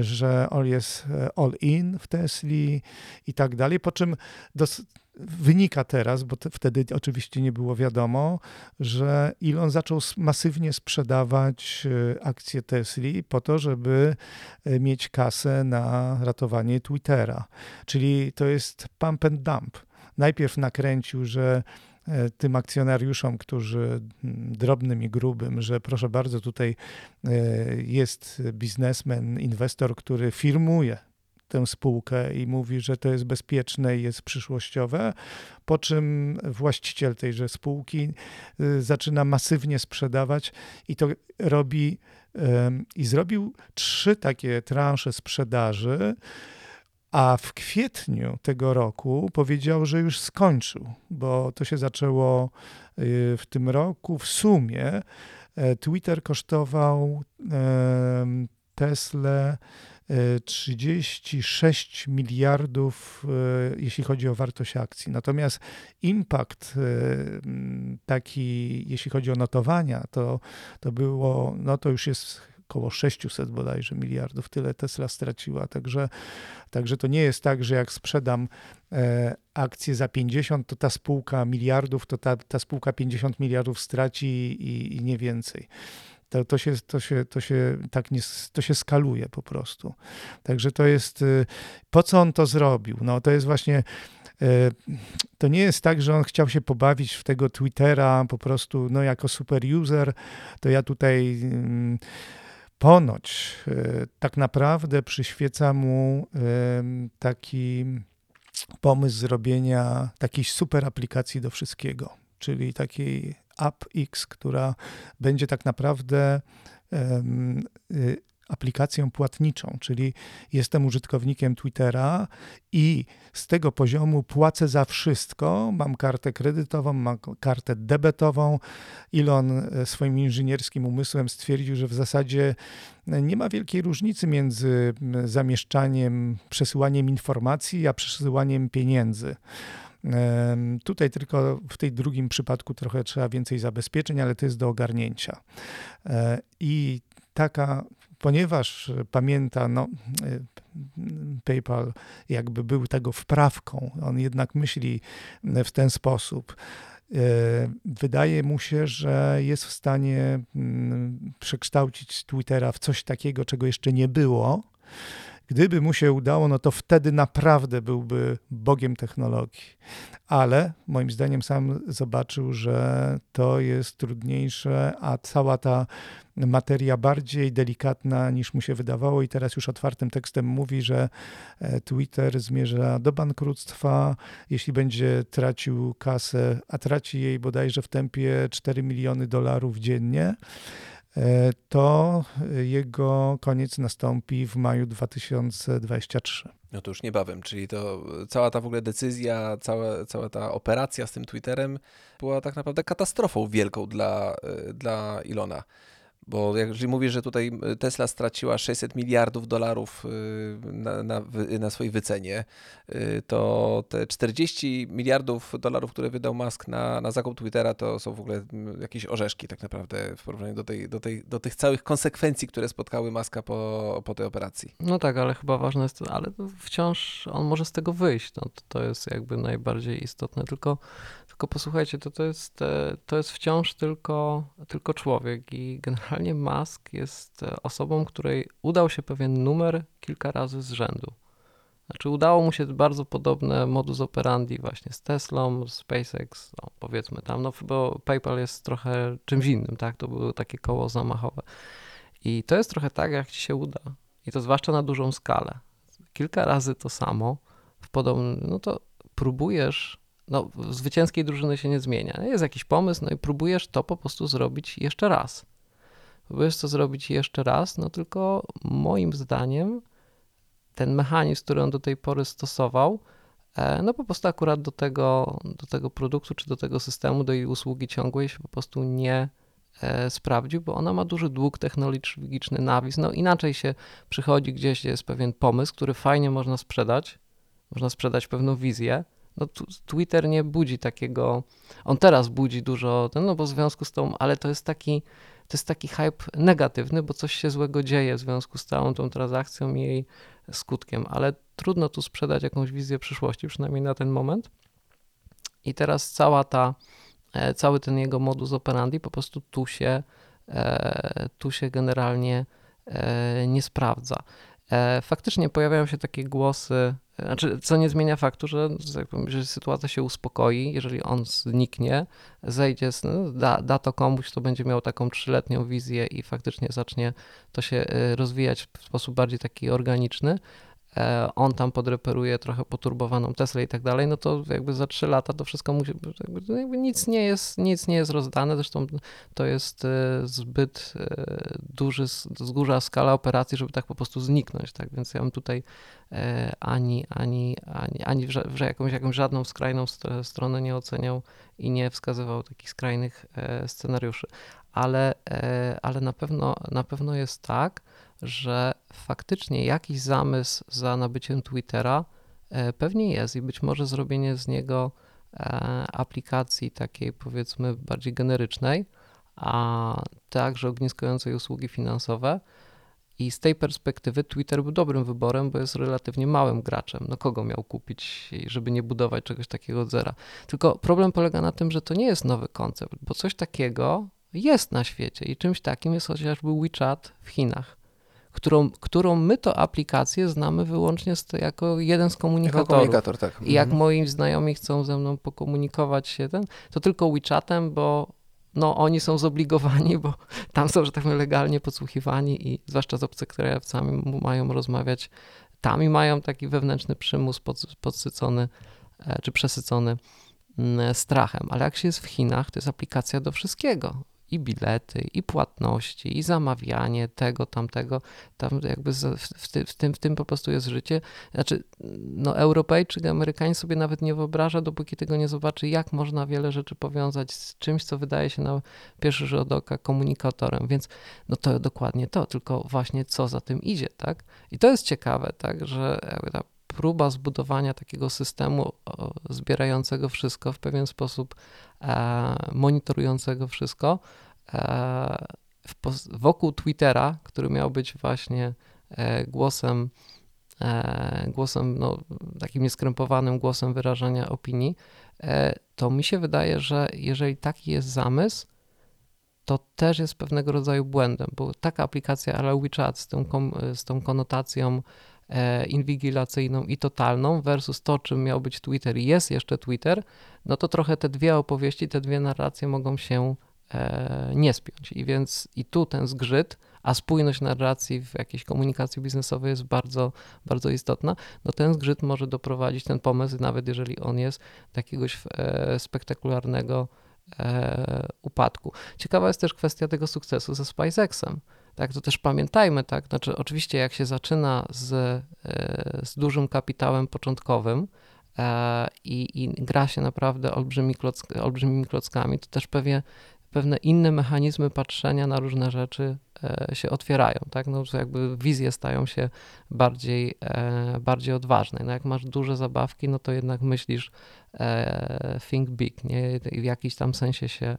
że on jest e, all in w Tesli i tak dalej, po czym dos- wynika teraz, bo te, wtedy oczywiście nie było wiadomo, że Elon zaczął masywnie sprzedawać e, akcje Tesli po to, żeby e, mieć kasę na ratowanie Twittera. Czyli to jest pump and dump. Najpierw nakręcił, że e, tym akcjonariuszom, którzy drobnym i grubym, że proszę bardzo, tutaj jest biznesmen, inwestor, który firmuje tę spółkę i mówi, że to jest bezpieczne i jest przyszłościowe, po czym właściciel tejże spółki y, zaczyna masywnie sprzedawać i to robi i zrobił trzy takie transze sprzedaży A w kwietniu tego roku powiedział, że już skończył, bo to się zaczęło y, w tym roku. W sumie e, Twitter kosztował Tesla 36 miliardów, e, jeśli chodzi o wartość akcji. Natomiast impact e, taki, jeśli chodzi o notowania, to, to było, no to już jest około 600 bodajże miliardów. Tyle Tesla straciła. Także, także to nie jest tak, że jak sprzedam e, akcję za 50, to ta spółka miliardów, to ta, ta spółka 50 miliardów straci i, i nie więcej. To, to, się, to, się, to, się, tak nie, to się skaluje po prostu. Także to jest. y, Po co on to zrobił? No to jest właśnie. y, To nie jest tak, że on chciał się pobawić w tego Twittera po prostu, no jako super user, to ja tutaj ym, ponoć y, tak naprawdę przyświeca mu ym, taki pomysł zrobienia takiej super aplikacji do wszystkiego, czyli takiej AppX, która będzie tak naprawdę y, aplikacją płatniczą, czyli jestem użytkownikiem Twittera i z tego poziomu płacę za wszystko. Mam kartę kredytową, mam kartę debetową. Elon e, swoim inżynierskim umysłem stwierdził, że w zasadzie e, nie ma wielkiej różnicy między zamieszczaniem, przesyłaniem informacji, a przesyłaniem pieniędzy. Tutaj tylko w tej drugim przypadku trochę trzeba więcej zabezpieczeń, ale to jest do ogarnięcia. E, I taka, ponieważ pamięta, no, e, PayPal jakby był tego wprawką, on jednak myśli w ten sposób. E, Wydaje mu się, że jest w stanie mm, przekształcić Twittera w coś takiego, czego jeszcze nie było. Gdyby mu się udało, no to wtedy naprawdę byłby bogiem technologii. Ale moim zdaniem sam zobaczył, że to jest trudniejsze, a cała ta materia bardziej delikatna niż mu się wydawało i teraz już otwartym tekstem mówi, że e, Twitter zmierza do bankructwa, jeśli będzie tracił kasę, a traci jej bodajże w tempie 4 miliony dolarów dziennie, to jego koniec nastąpi w maju 2023. No to już niebawem, czyli to cała ta w ogóle decyzja, cała, cała ta operacja z tym Twitterem była tak naprawdę katastrofą wielką dla, y, dla Ilona. Bo jak mówisz, że tutaj Tesla straciła 600 miliardów dolarów y, na, na, na swojej wycenie, y, to te 40 miliardów dolarów, które wydał Musk na, na zakup Twittera, to są w ogóle jakieś orzeszki tak naprawdę w porównaniu do, tej, do, tej, do tych całych konsekwencji, które spotkały Muska po, po tej operacji. No tak, ale chyba ważne jest, ale wciąż on może z tego wyjść. No, to jest jakby najbardziej istotne. Tylko, tylko posłuchajcie, to, to, jest, e, to jest wciąż tylko, tylko człowiek i generalnie Musk jest e, osobą, której udał się pewien numer kilka razy z rzędu. Znaczy udało mu się bardzo podobne modus operandi właśnie z Teslą, z SpaceX, no powiedzmy tam, no bo PayPal jest trochę czymś innym, tak? To były takie koło zamachowe. I to jest trochę tak, jak ci się uda. I to zwłaszcza na dużą skalę. Kilka razy to samo w podobnym, no to próbujesz, no zwycięskiej drużyny się nie zmienia. Jest jakiś pomysł, no i próbujesz to po prostu zrobić jeszcze raz. Próbujesz to zrobić jeszcze raz, no tylko moim zdaniem ten mechanizm, który on do tej pory stosował, e, no po prostu akurat do tego, do tego produktu czy do tego systemu, do jej usługi ciągłej się po prostu nie e, sprawdził, bo ona ma duży dług technologiczny, nawis. No inaczej się przychodzi gdzieś, gdzie jest pewien pomysł, który fajnie można sprzedać, można sprzedać pewną wizję. No Twitter nie budzi takiego, on teraz budzi dużo, no bo w związku z tą, ale to jest taki, to jest taki hype negatywny, bo coś się złego dzieje w związku z całą tą transakcją i jej skutkiem, ale trudno tu sprzedać jakąś wizję przyszłości, przynajmniej na ten moment. I teraz cała ta, e, cały ten jego modus operandi po prostu tu się, e, tu się generalnie e, nie sprawdza. Faktycznie pojawiają się takie głosy, znaczy, co nie zmienia faktu, że, że sytuacja się uspokoi, jeżeli on zniknie, zejdzie, no, da, da to komuś, kto będzie miał taką trzyletnią wizję i faktycznie zacznie to się e, rozwijać w sposób bardziej taki organiczny, on tam podreperuje trochę poturbowaną Teslę i tak dalej, no to jakby za trzy lata to wszystko musi, jakby, nic, nie jest, nic nie jest rozdane, zresztą to jest e, zbyt e, duży, duża skala operacji, żeby tak po prostu zniknąć, tak, więc ja bym tutaj e, ani, ani, ani, ani w, w jakąś, jakąś żadną skrajną stronę nie oceniał i nie wskazywał takich skrajnych e, scenariuszy, ale, e, ale na, pewno, na pewno jest tak, że faktycznie jakiś zamysł za nabyciem Twittera e, pewnie jest i być może zrobienie z niego e, aplikacji takiej powiedzmy bardziej generycznej, a także ogniskującej usługi finansowe. I z tej perspektywy Twitter był dobrym wyborem, bo jest relatywnie małym graczem. No kogo miał kupić, żeby nie budować czegoś takiego od zera? Tylko problem polega na tym, że to nie jest nowy koncept, bo coś takiego jest na świecie i czymś takim jest chociażby WeChat w Chinach którą, którą my to aplikację znamy wyłącznie z, jako jeden z komunikatorów. Jako komunikator, tak. I jak mhm. moi znajomi chcą ze mną pokomunikować się, ten, to tylko WeChatem, bo no, oni są zobligowani, bo tam są, że tak powiem, legalnie podsłuchiwani i zwłaszcza z obcokrajowcami mają rozmawiać tam i mają taki wewnętrzny przymus pod, podsycony e, czy przesycony mm, strachem. Ale jak się jest w Chinach, to jest aplikacja do wszystkiego i bilety, i płatności, i zamawianie tego, tamtego. Tam jakby w, w, tym, w tym po prostu jest życie. Znaczy, no Europejczyk, Amerykanin sobie nawet nie wyobraża, dopóki tego nie zobaczy, jak można wiele rzeczy powiązać z czymś, co wydaje się na pierwszy rzut oka komunikatorem. Więc no to dokładnie to, tylko właśnie co za tym idzie, tak? I to jest ciekawe, tak, że ta próba zbudowania takiego systemu zbierającego wszystko w pewien sposób, e, monitorującego wszystko e, wokół Twittera, który miał być właśnie e, głosem, głosem no, takim nieskrępowanym głosem wyrażania opinii, to mi się wydaje, że jeżeli taki jest zamysł, to też jest pewnego rodzaju błędem, bo taka aplikacja ale WeChat z tą, z tą konotacją inwigilacyjną i totalną versus to, czym miał być Twitter i jest jeszcze Twitter, no to trochę te dwie opowieści, te dwie narracje mogą się e, nie spiąć. I więc i tu ten zgrzyt, a spójność narracji w jakiejś komunikacji biznesowej jest bardzo, bardzo istotna, no ten zgrzyt może doprowadzić, ten pomysł, nawet jeżeli on jest do jakiegoś e, spektakularnego upadku. Ciekawa jest też kwestia tego sukcesu ze SpaceXem tak, to też pamiętajmy, tak, znaczy oczywiście jak się zaczyna z, e, z dużym kapitałem początkowym e, i, i gra się naprawdę olbrzymi klock, olbrzymimi klockami, to też pewnie pewne inne mechanizmy patrzenia na różne rzeczy e, się otwierają, tak? No, jakby wizje stają się bardziej, bardziej odważne. No, jak masz duże zabawki, no to jednak myślisz think big, nie? w jakiś tam sensie się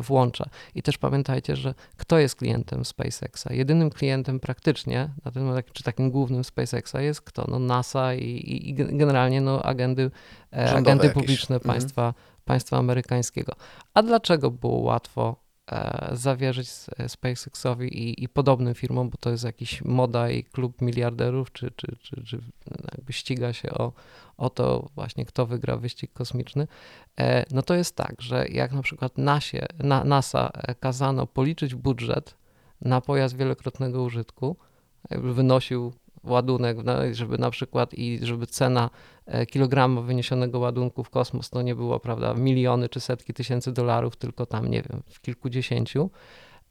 włącza. I też pamiętajcie, że kto jest klientem SpaceXa? Jedynym klientem praktycznie, na tym, czy takim głównym SpaceXa jest kto? No NASA i, i generalnie no, agendy, e, agendy publiczne mhm. państwa, państwa amerykańskiego. A dlaczego było łatwo E, zawierzyć SpaceXowi i, i, podobnym firmom, bo to jest jakiś moda i klub miliarderów, czy, czy, czy, czy jakby ściga się o, o to właśnie, kto wygra wyścig kosmiczny, e, no to jest tak, że jak na przykład NASA kazano policzyć budżet na pojazd wielokrotnego użytku, wynosił ładunek, żeby na przykład i żeby cena e, kilograma wyniesionego ładunku w kosmos to nie było, prawda, miliony czy setki tysięcy dolarów, tylko tam, nie wiem, w kilkudziesięciu.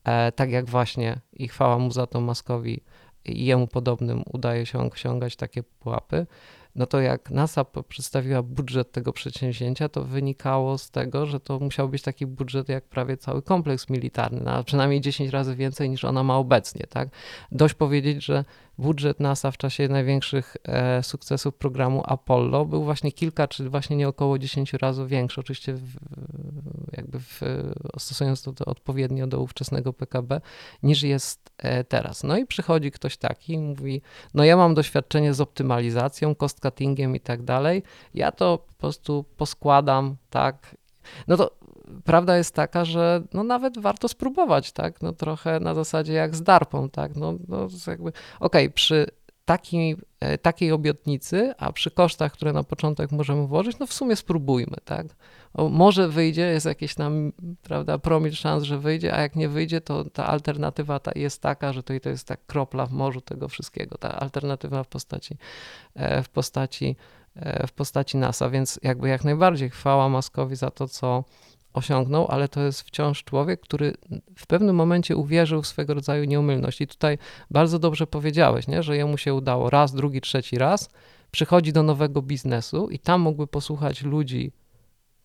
E, tak jak właśnie i chwała mu za to Maskowi i jemu podobnym udaje się osiągać takie pułapy, no to jak NASA przedstawiła budżet tego przedsięwzięcia, to wynikało z tego, że to musiał być taki budżet jak prawie cały kompleks militarny, no, przynajmniej 10 razy więcej niż ona ma obecnie. Tak? Dość powiedzieć, że budżet NASA w czasie największych e, sukcesów programu Apollo był właśnie kilka, czy właśnie nie około 10 razy większy, oczywiście w, jakby w, stosując to, to odpowiednio do ówczesnego PKB, niż jest e, teraz. No i przychodzi ktoś taki i mówi, no ja mam doświadczenie z optymalizacją, cost cuttingiem i tak dalej, ja to po prostu poskładam, tak, no to prawda jest taka, że no nawet warto spróbować, tak? No trochę na zasadzie jak z DARPą, tak? No, no jakby, okej, okay, przy taki, e, takiej obietnicy, a przy kosztach, które na początek możemy włożyć, no w sumie spróbujmy, tak? O, może wyjdzie, jest jakiś tam, prawda, promil szans, że wyjdzie, a jak nie wyjdzie, to ta alternatywa ta jest taka, że to, to jest tak kropla w morzu tego wszystkiego, ta alternatywa w postaci, e, w postaci, e, w postaci NASA, więc jakby jak najbardziej chwała Maskowi za to, co osiągnął, ale to jest wciąż człowiek, który w pewnym momencie uwierzył w swego rodzaju nieumylność. I tutaj bardzo dobrze powiedziałeś, nie? że jemu się udało raz, drugi, trzeci raz, przychodzi do nowego biznesu i tam mógłby posłuchać ludzi,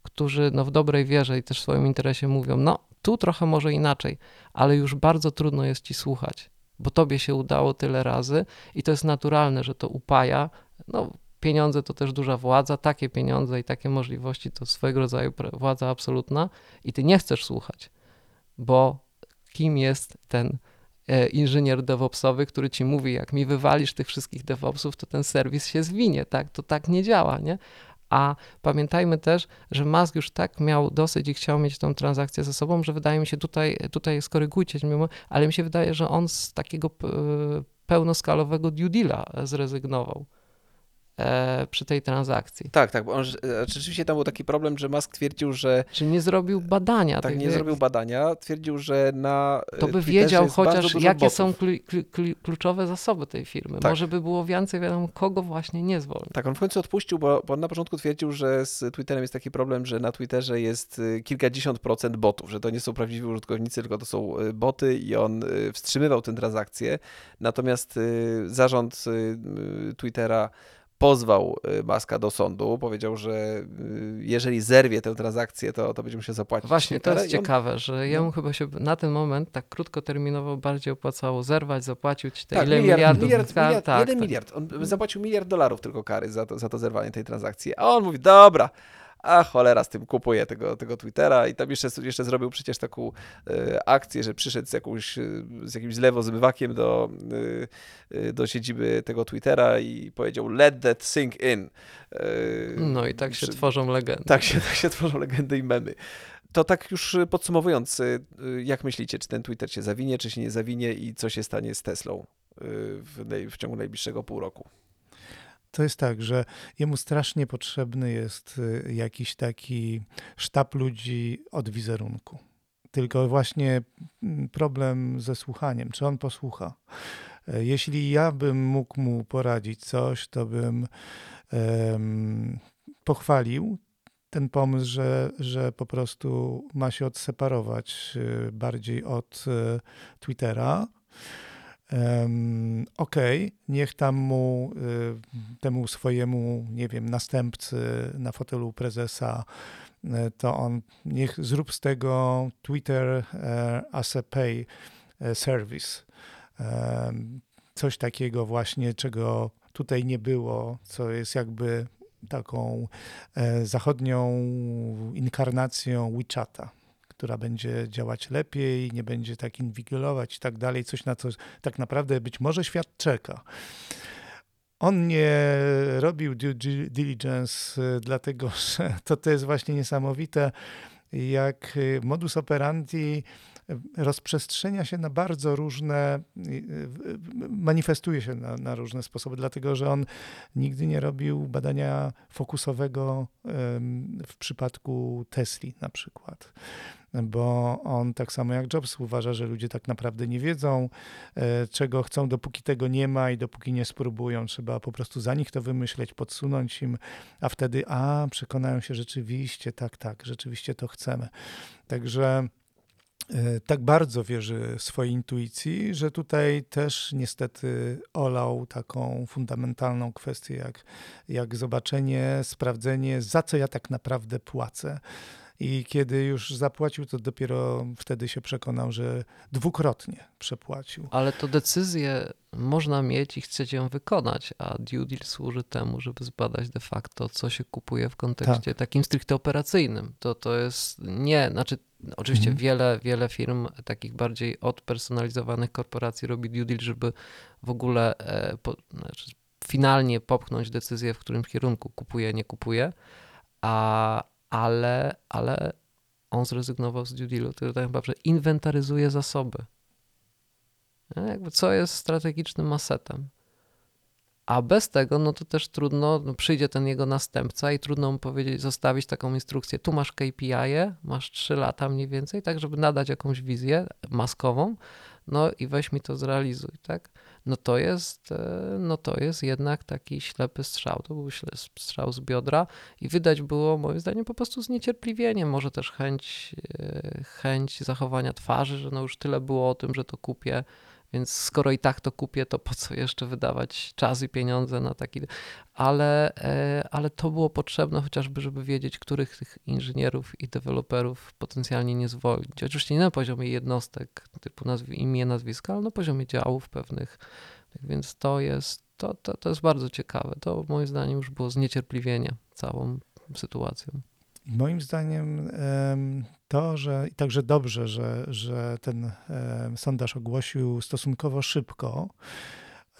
którzy no, w dobrej wierze i też w swoim interesie mówią, no tu trochę może inaczej, ale już bardzo trudno jest ci słuchać, bo tobie się udało tyle razy i to jest naturalne, że to upaja. No, pieniądze to też duża władza, takie pieniądze i takie możliwości to swojego rodzaju władza absolutna i ty nie chcesz słuchać, bo kim jest ten e, inżynier DevOpsowy, który ci mówi, jak mi wywalisz tych wszystkich DevOpsów, to ten serwis się zwinie, tak? To tak nie działa, nie? A pamiętajmy też, że Musk już tak miał dosyć i chciał mieć tą transakcję ze sobą, że wydaje mi się, tutaj, tutaj skorygujcie, ale mi się wydaje, że on z takiego pełnoskalowego due deala zrezygnował. E, przy tej transakcji. Tak, tak, bo on, e, rzeczywiście tam był taki problem, że Musk twierdził, że... Czy nie zrobił badania. Tak, nie jak... zrobił badania, twierdził, że na To by wiedział chociaż, jakie botów. są kluczowe zasoby tej firmy. Tak. Może by było więcej wiadomo, kogo właśnie nie zwolnił. Tak, on w końcu odpuścił, bo, bo on na początku twierdził, że z Twitterem jest taki problem, że na Twitterze jest kilkadziesiąt procent botów, że to nie są prawdziwi użytkownicy, tylko to są boty i on wstrzymywał tę transakcję. Natomiast zarząd Twittera pozwał y, Maska do sądu, powiedział, że y, jeżeli zerwie tę transakcję, to, to będzie musiał zapłacić. Właśnie, to jest on... ciekawe, że jemu no. chyba się na ten moment tak krótkoterminowo bardziej opłacało zerwać, zapłacić te tak, ile miliard, miliardów. Miliard, miliard, tak, jeden tak. miliard. On zapłacił miliard dolarów tylko kary za to, za to zerwanie tej transakcji. A on mówi, dobra, a cholera z tym kupuje tego, tego Twittera i tam jeszcze, jeszcze zrobił przecież taką e, akcję, że przyszedł z, jakąś, e, z jakimś zlewozmywakiem do, e, do siedziby tego Twittera i powiedział let that sink in. No i tak się tworzą legendy. Tak się, tak się tworzą legendy i memy. To tak już podsumowując, jak myślicie, czy ten Twitter się zawinie, czy się nie zawinie i co się stanie z Teslą w, w ciągu najbliższego pół roku? To jest tak, że jemu strasznie potrzebny jest y, jakiś taki sztab ludzi od wizerunku. Tylko właśnie mm, problem ze słuchaniem, czy on posłucha. E, jeśli ja bym mógł mu poradzić coś, to bym um, pochwalił ten pomysł, że, że po prostu ma się odseparować y, bardziej od y, Twittera Um, Okej, okay, niech tam mu, y, temu swojemu, nie wiem, następcy na fotelu prezesa, y, to on niech zrób z tego Twitter y, as a pay service. Coś takiego właśnie, czego tutaj nie było, co jest jakby taką zachodnią inkarnacją WeChata która będzie działać lepiej, nie będzie tak inwigilować i tak dalej, coś na co tak naprawdę być może świat czeka. On nie robił due diligence, y, dlatego że to, to jest właśnie niesamowite, jak y, modus operandi rozprzestrzenia się na bardzo różne, manifestuje się na, na, różne sposoby, dlatego że on nigdy nie robił badania fokusowego w przypadku Tesli na przykład bo on tak samo jak Jobs uważa, że ludzie tak naprawdę nie wiedzą, e, czego chcą, dopóki tego nie ma i dopóki nie spróbują. Trzeba po prostu za nich to wymyśleć, podsunąć im, a wtedy, a przekonają się rzeczywiście, tak, tak, rzeczywiście to chcemy. Także tak bardzo wierzy swojej intuicji, że tutaj też niestety olał taką fundamentalną kwestię, jak, jak zobaczenie, sprawdzenie, za co ja tak naprawdę płacę. I kiedy już zapłacił, to dopiero wtedy się przekonał, że dwukrotnie przepłacił. Ale to decyzję można mieć i chcecie ją wykonać, a due deal służy temu, żeby zbadać de facto, co się kupuje w kontekście tak. takim stricte operacyjnym. To, to jest nie, znaczy oczywiście mhm. wiele, wiele firm takich bardziej odpersonalizowanych korporacji robi due deal, żeby w ogóle e, po, znaczy finalnie popchnąć decyzję, w którym kierunku kupuje, nie kupuje, a, ale, ale on zrezygnował z due dealu, tak naprawdę inwentaryzuje zasoby. Jakby co jest strategicznym asetem. A bez tego, no to też trudno, no przyjdzie ten jego następca i trudno mu powiedzieć, zostawić taką instrukcję. Tu masz KPI, masz 3 lata mniej więcej, tak, żeby nadać jakąś wizję maskową, no i weź mi to zrealizuj, tak? No to jest, e, no to jest jednak taki ślepy strzał. To był strzał z biodra i wydać było moim zdaniem po prostu zniecierpliwienie, może też chęć, e, chęć zachowania twarzy, że no już tyle było o tym, że to kupię, więc skoro i tak to kupię, to po co jeszcze wydawać czas i pieniądze na taki. Ale, e, ale to było potrzebne chociażby, żeby wiedzieć, których tych inżynierów i deweloperów potencjalnie nie zwolnić. Oczywiście nie na poziomie jednostek typu nazw- imię, nazwiska, ale na poziomie działów pewnych. Więc to jest, to, to, to jest bardzo ciekawe. To moim zdaniem już było zniecierpliwienie całą sytuacją. Moim zdaniem to, że i także dobrze, że, że ten sondaż ogłosił stosunkowo szybko,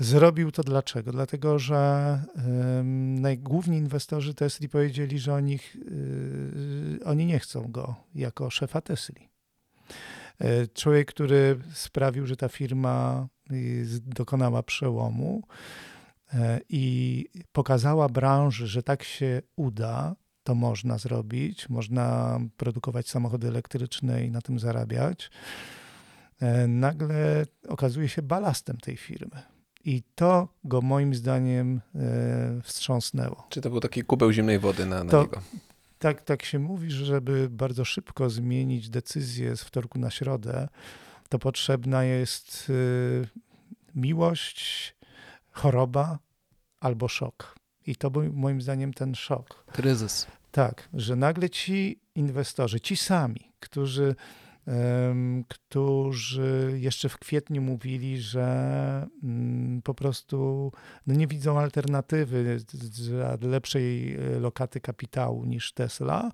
Zrobił to dlaczego? Dlatego, że najgłówni inwestorzy Tesli powiedzieli, że oni, yy, oni nie chcą go jako szefa Tesli. Yy, człowiek, który sprawił, że ta firma yy, dokonała przełomu yy, i pokazała branży, że tak się uda, to można zrobić. Można produkować samochody elektryczne i na tym zarabiać. E, nagle okazuje się balastem tej firmy. I to go moim zdaniem e, wstrząsnęło. Czy to był taki kubeł zimnej wody na, na to, niego? Tak, tak się mówi, że żeby bardzo szybko zmienić decyzję z wtorku na środę, to potrzebna jest e, miłość, choroba albo szok. I to był moim zdaniem ten szok. Kryzys. Tak, że nagle ci inwestorzy, ci sami, którzy, um, którzy jeszcze w kwietniu mówili, że um, po prostu no nie widzą alternatywy dla lepszej e, lokaty kapitału niż Tesla,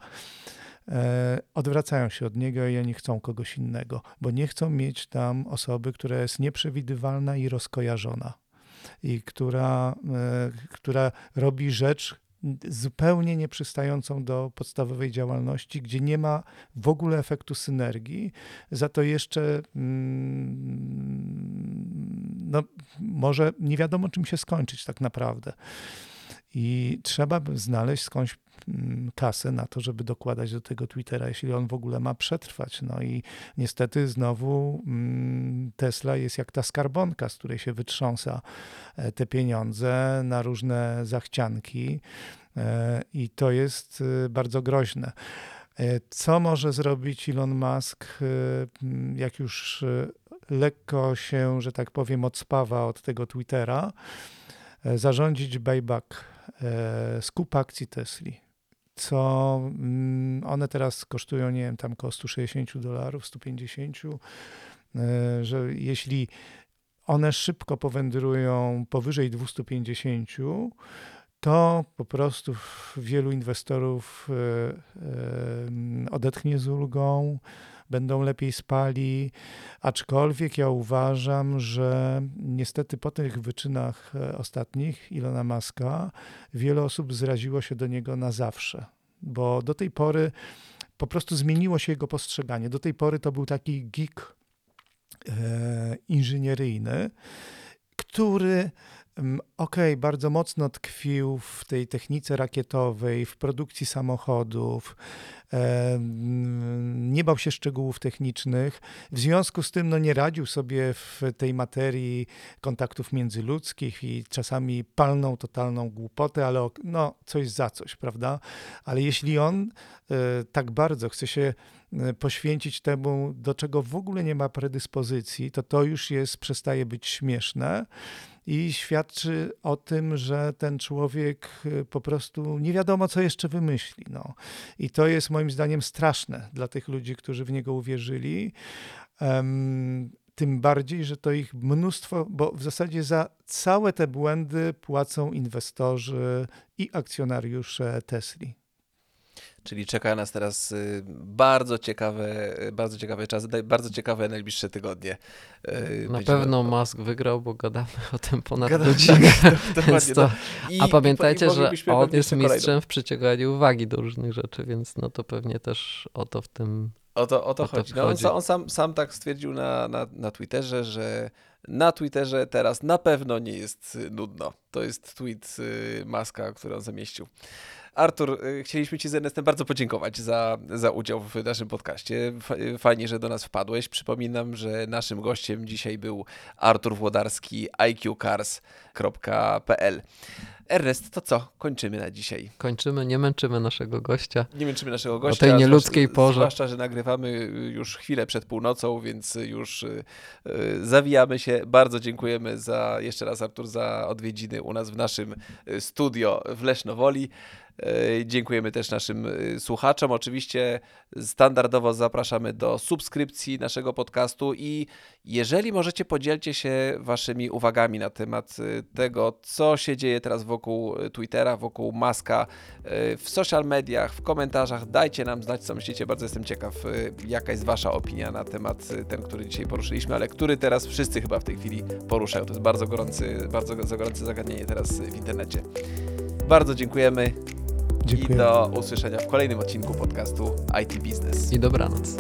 e, odwracają się od niego i oni chcą kogoś innego, bo nie chcą mieć tam osoby, która jest nieprzewidywalna i rozkojarzona i która, e, która robi rzecz, zupełnie nieprzystającą do podstawowej działalności, gdzie nie ma w ogóle efektu synergii, za to jeszcze mm, no, może nie wiadomo czym się skończyć tak naprawdę. I trzeba znaleźć skądś mm, kasę na to, żeby dokładać do tego Twittera, jeśli on w ogóle ma przetrwać. No i niestety znowu mm, Tesla jest jak ta skarbonka, z której się wytrząsa e, te pieniądze na różne zachcianki e, i to jest e, bardzo groźne. Co może zrobić Elon Musk, jak już lekko się, że tak powiem, odspawa od tego Twittera? Zarządzić buyback E, skup akcji Tesli, co mm, one teraz kosztują, nie wiem, tam około 160 dolarów, 150, e, że jeśli one szybko powędrują powyżej 250, to po prostu wielu inwestorów e, odetchnie z ulgą, będą lepiej spali, aczkolwiek ja uważam, że niestety po tych wyczynach e, ostatnich Ilona Maska wiele osób zraziło się do niego na zawsze, bo do tej pory po prostu zmieniło się jego postrzeganie. Do tej pory to był taki geek e, inżynieryjny, który Okej, okay, bardzo mocno tkwił w tej technice rakietowej, w produkcji samochodów, nie bał się szczegółów technicznych. W związku z tym no, nie radził sobie w tej materii kontaktów międzyludzkich i czasami palną totalną głupotę, ale no, coś za coś, prawda? Ale jeśli on e, tak bardzo chce się e, poświęcić temu, do czego w ogóle nie ma predyspozycji, to to już jest, przestaje być śmieszne i świadczy o tym, że ten człowiek y, po prostu nie wiadomo, co jeszcze wymyśli. No. I to jest moim zdaniem straszne dla tych ludzi, którzy w niego uwierzyli. Um, tym bardziej, że to ich mnóstwo, bo w zasadzie za całe te błędy płacą inwestorzy i akcjonariusze Tesli. Czyli czeka nas teraz y, bardzo ciekawe, bardzo ciekawe czasy, bardzo ciekawe najbliższe tygodnie. Y, Na pewno Musk wygrał, bo gadamy o tym ponad gadamy, godzinę. Tak, to... No. I, A pamiętajcie, i, że on jest mistrzem w przyciąganiu uwagi do różnych rzeczy, więc no to pewnie też o to w tym O to, o to O to chodzi. No, on, on sam, sam tak stwierdził na, na, na Twitterze, że na Twitterze teraz na pewno nie jest y, nudno. To jest tweet y, Maska, który on zamieścił. Artur, y, chcieliśmy Ci z Ernestem bardzo podziękować za, za udział w naszym podcaście. Fa- Fajnie, że do nas wpadłeś. Przypominam, że naszym gościem dzisiaj był Artur Włodarski, iqcars.pl. Ernest, to co? Kończymy na dzisiaj. Kończymy, nie męczymy naszego gościa. Nie męczymy naszego gościa. tej zwłasz- nieludzkiej porze. Zwłaszcza, że nagrywamy już chwilę przed północą, więc już y, y, zawijamy się. Bardzo dziękujemy za, jeszcze raz Artur, za odwiedziny u nas w naszym y, studio w Lesznowoli. Dziękujemy też naszym y, słuchaczom. Oczywiście standardowo zapraszamy do subskrypcji naszego podcastu i jeżeli możecie, podzielcie się waszymi uwagami na temat y, tego, co się dzieje teraz wokół y, Twittera, wokół Maska, w social mediach, w komentarzach. Dajcie nam znać, co myślicie. Bardzo jestem ciekaw, jaka jest wasza opinia na temat ten, który dzisiaj poruszyliśmy, ale który teraz wszyscy chyba w tej chwili poruszają. To jest bardzo gorący, bardzo gorące zagadnienie teraz w internecie. Bardzo dziękujemy Dziękuję. i do usłyszenia w kolejnym odcinku podcastu IT Business. I dobranoc.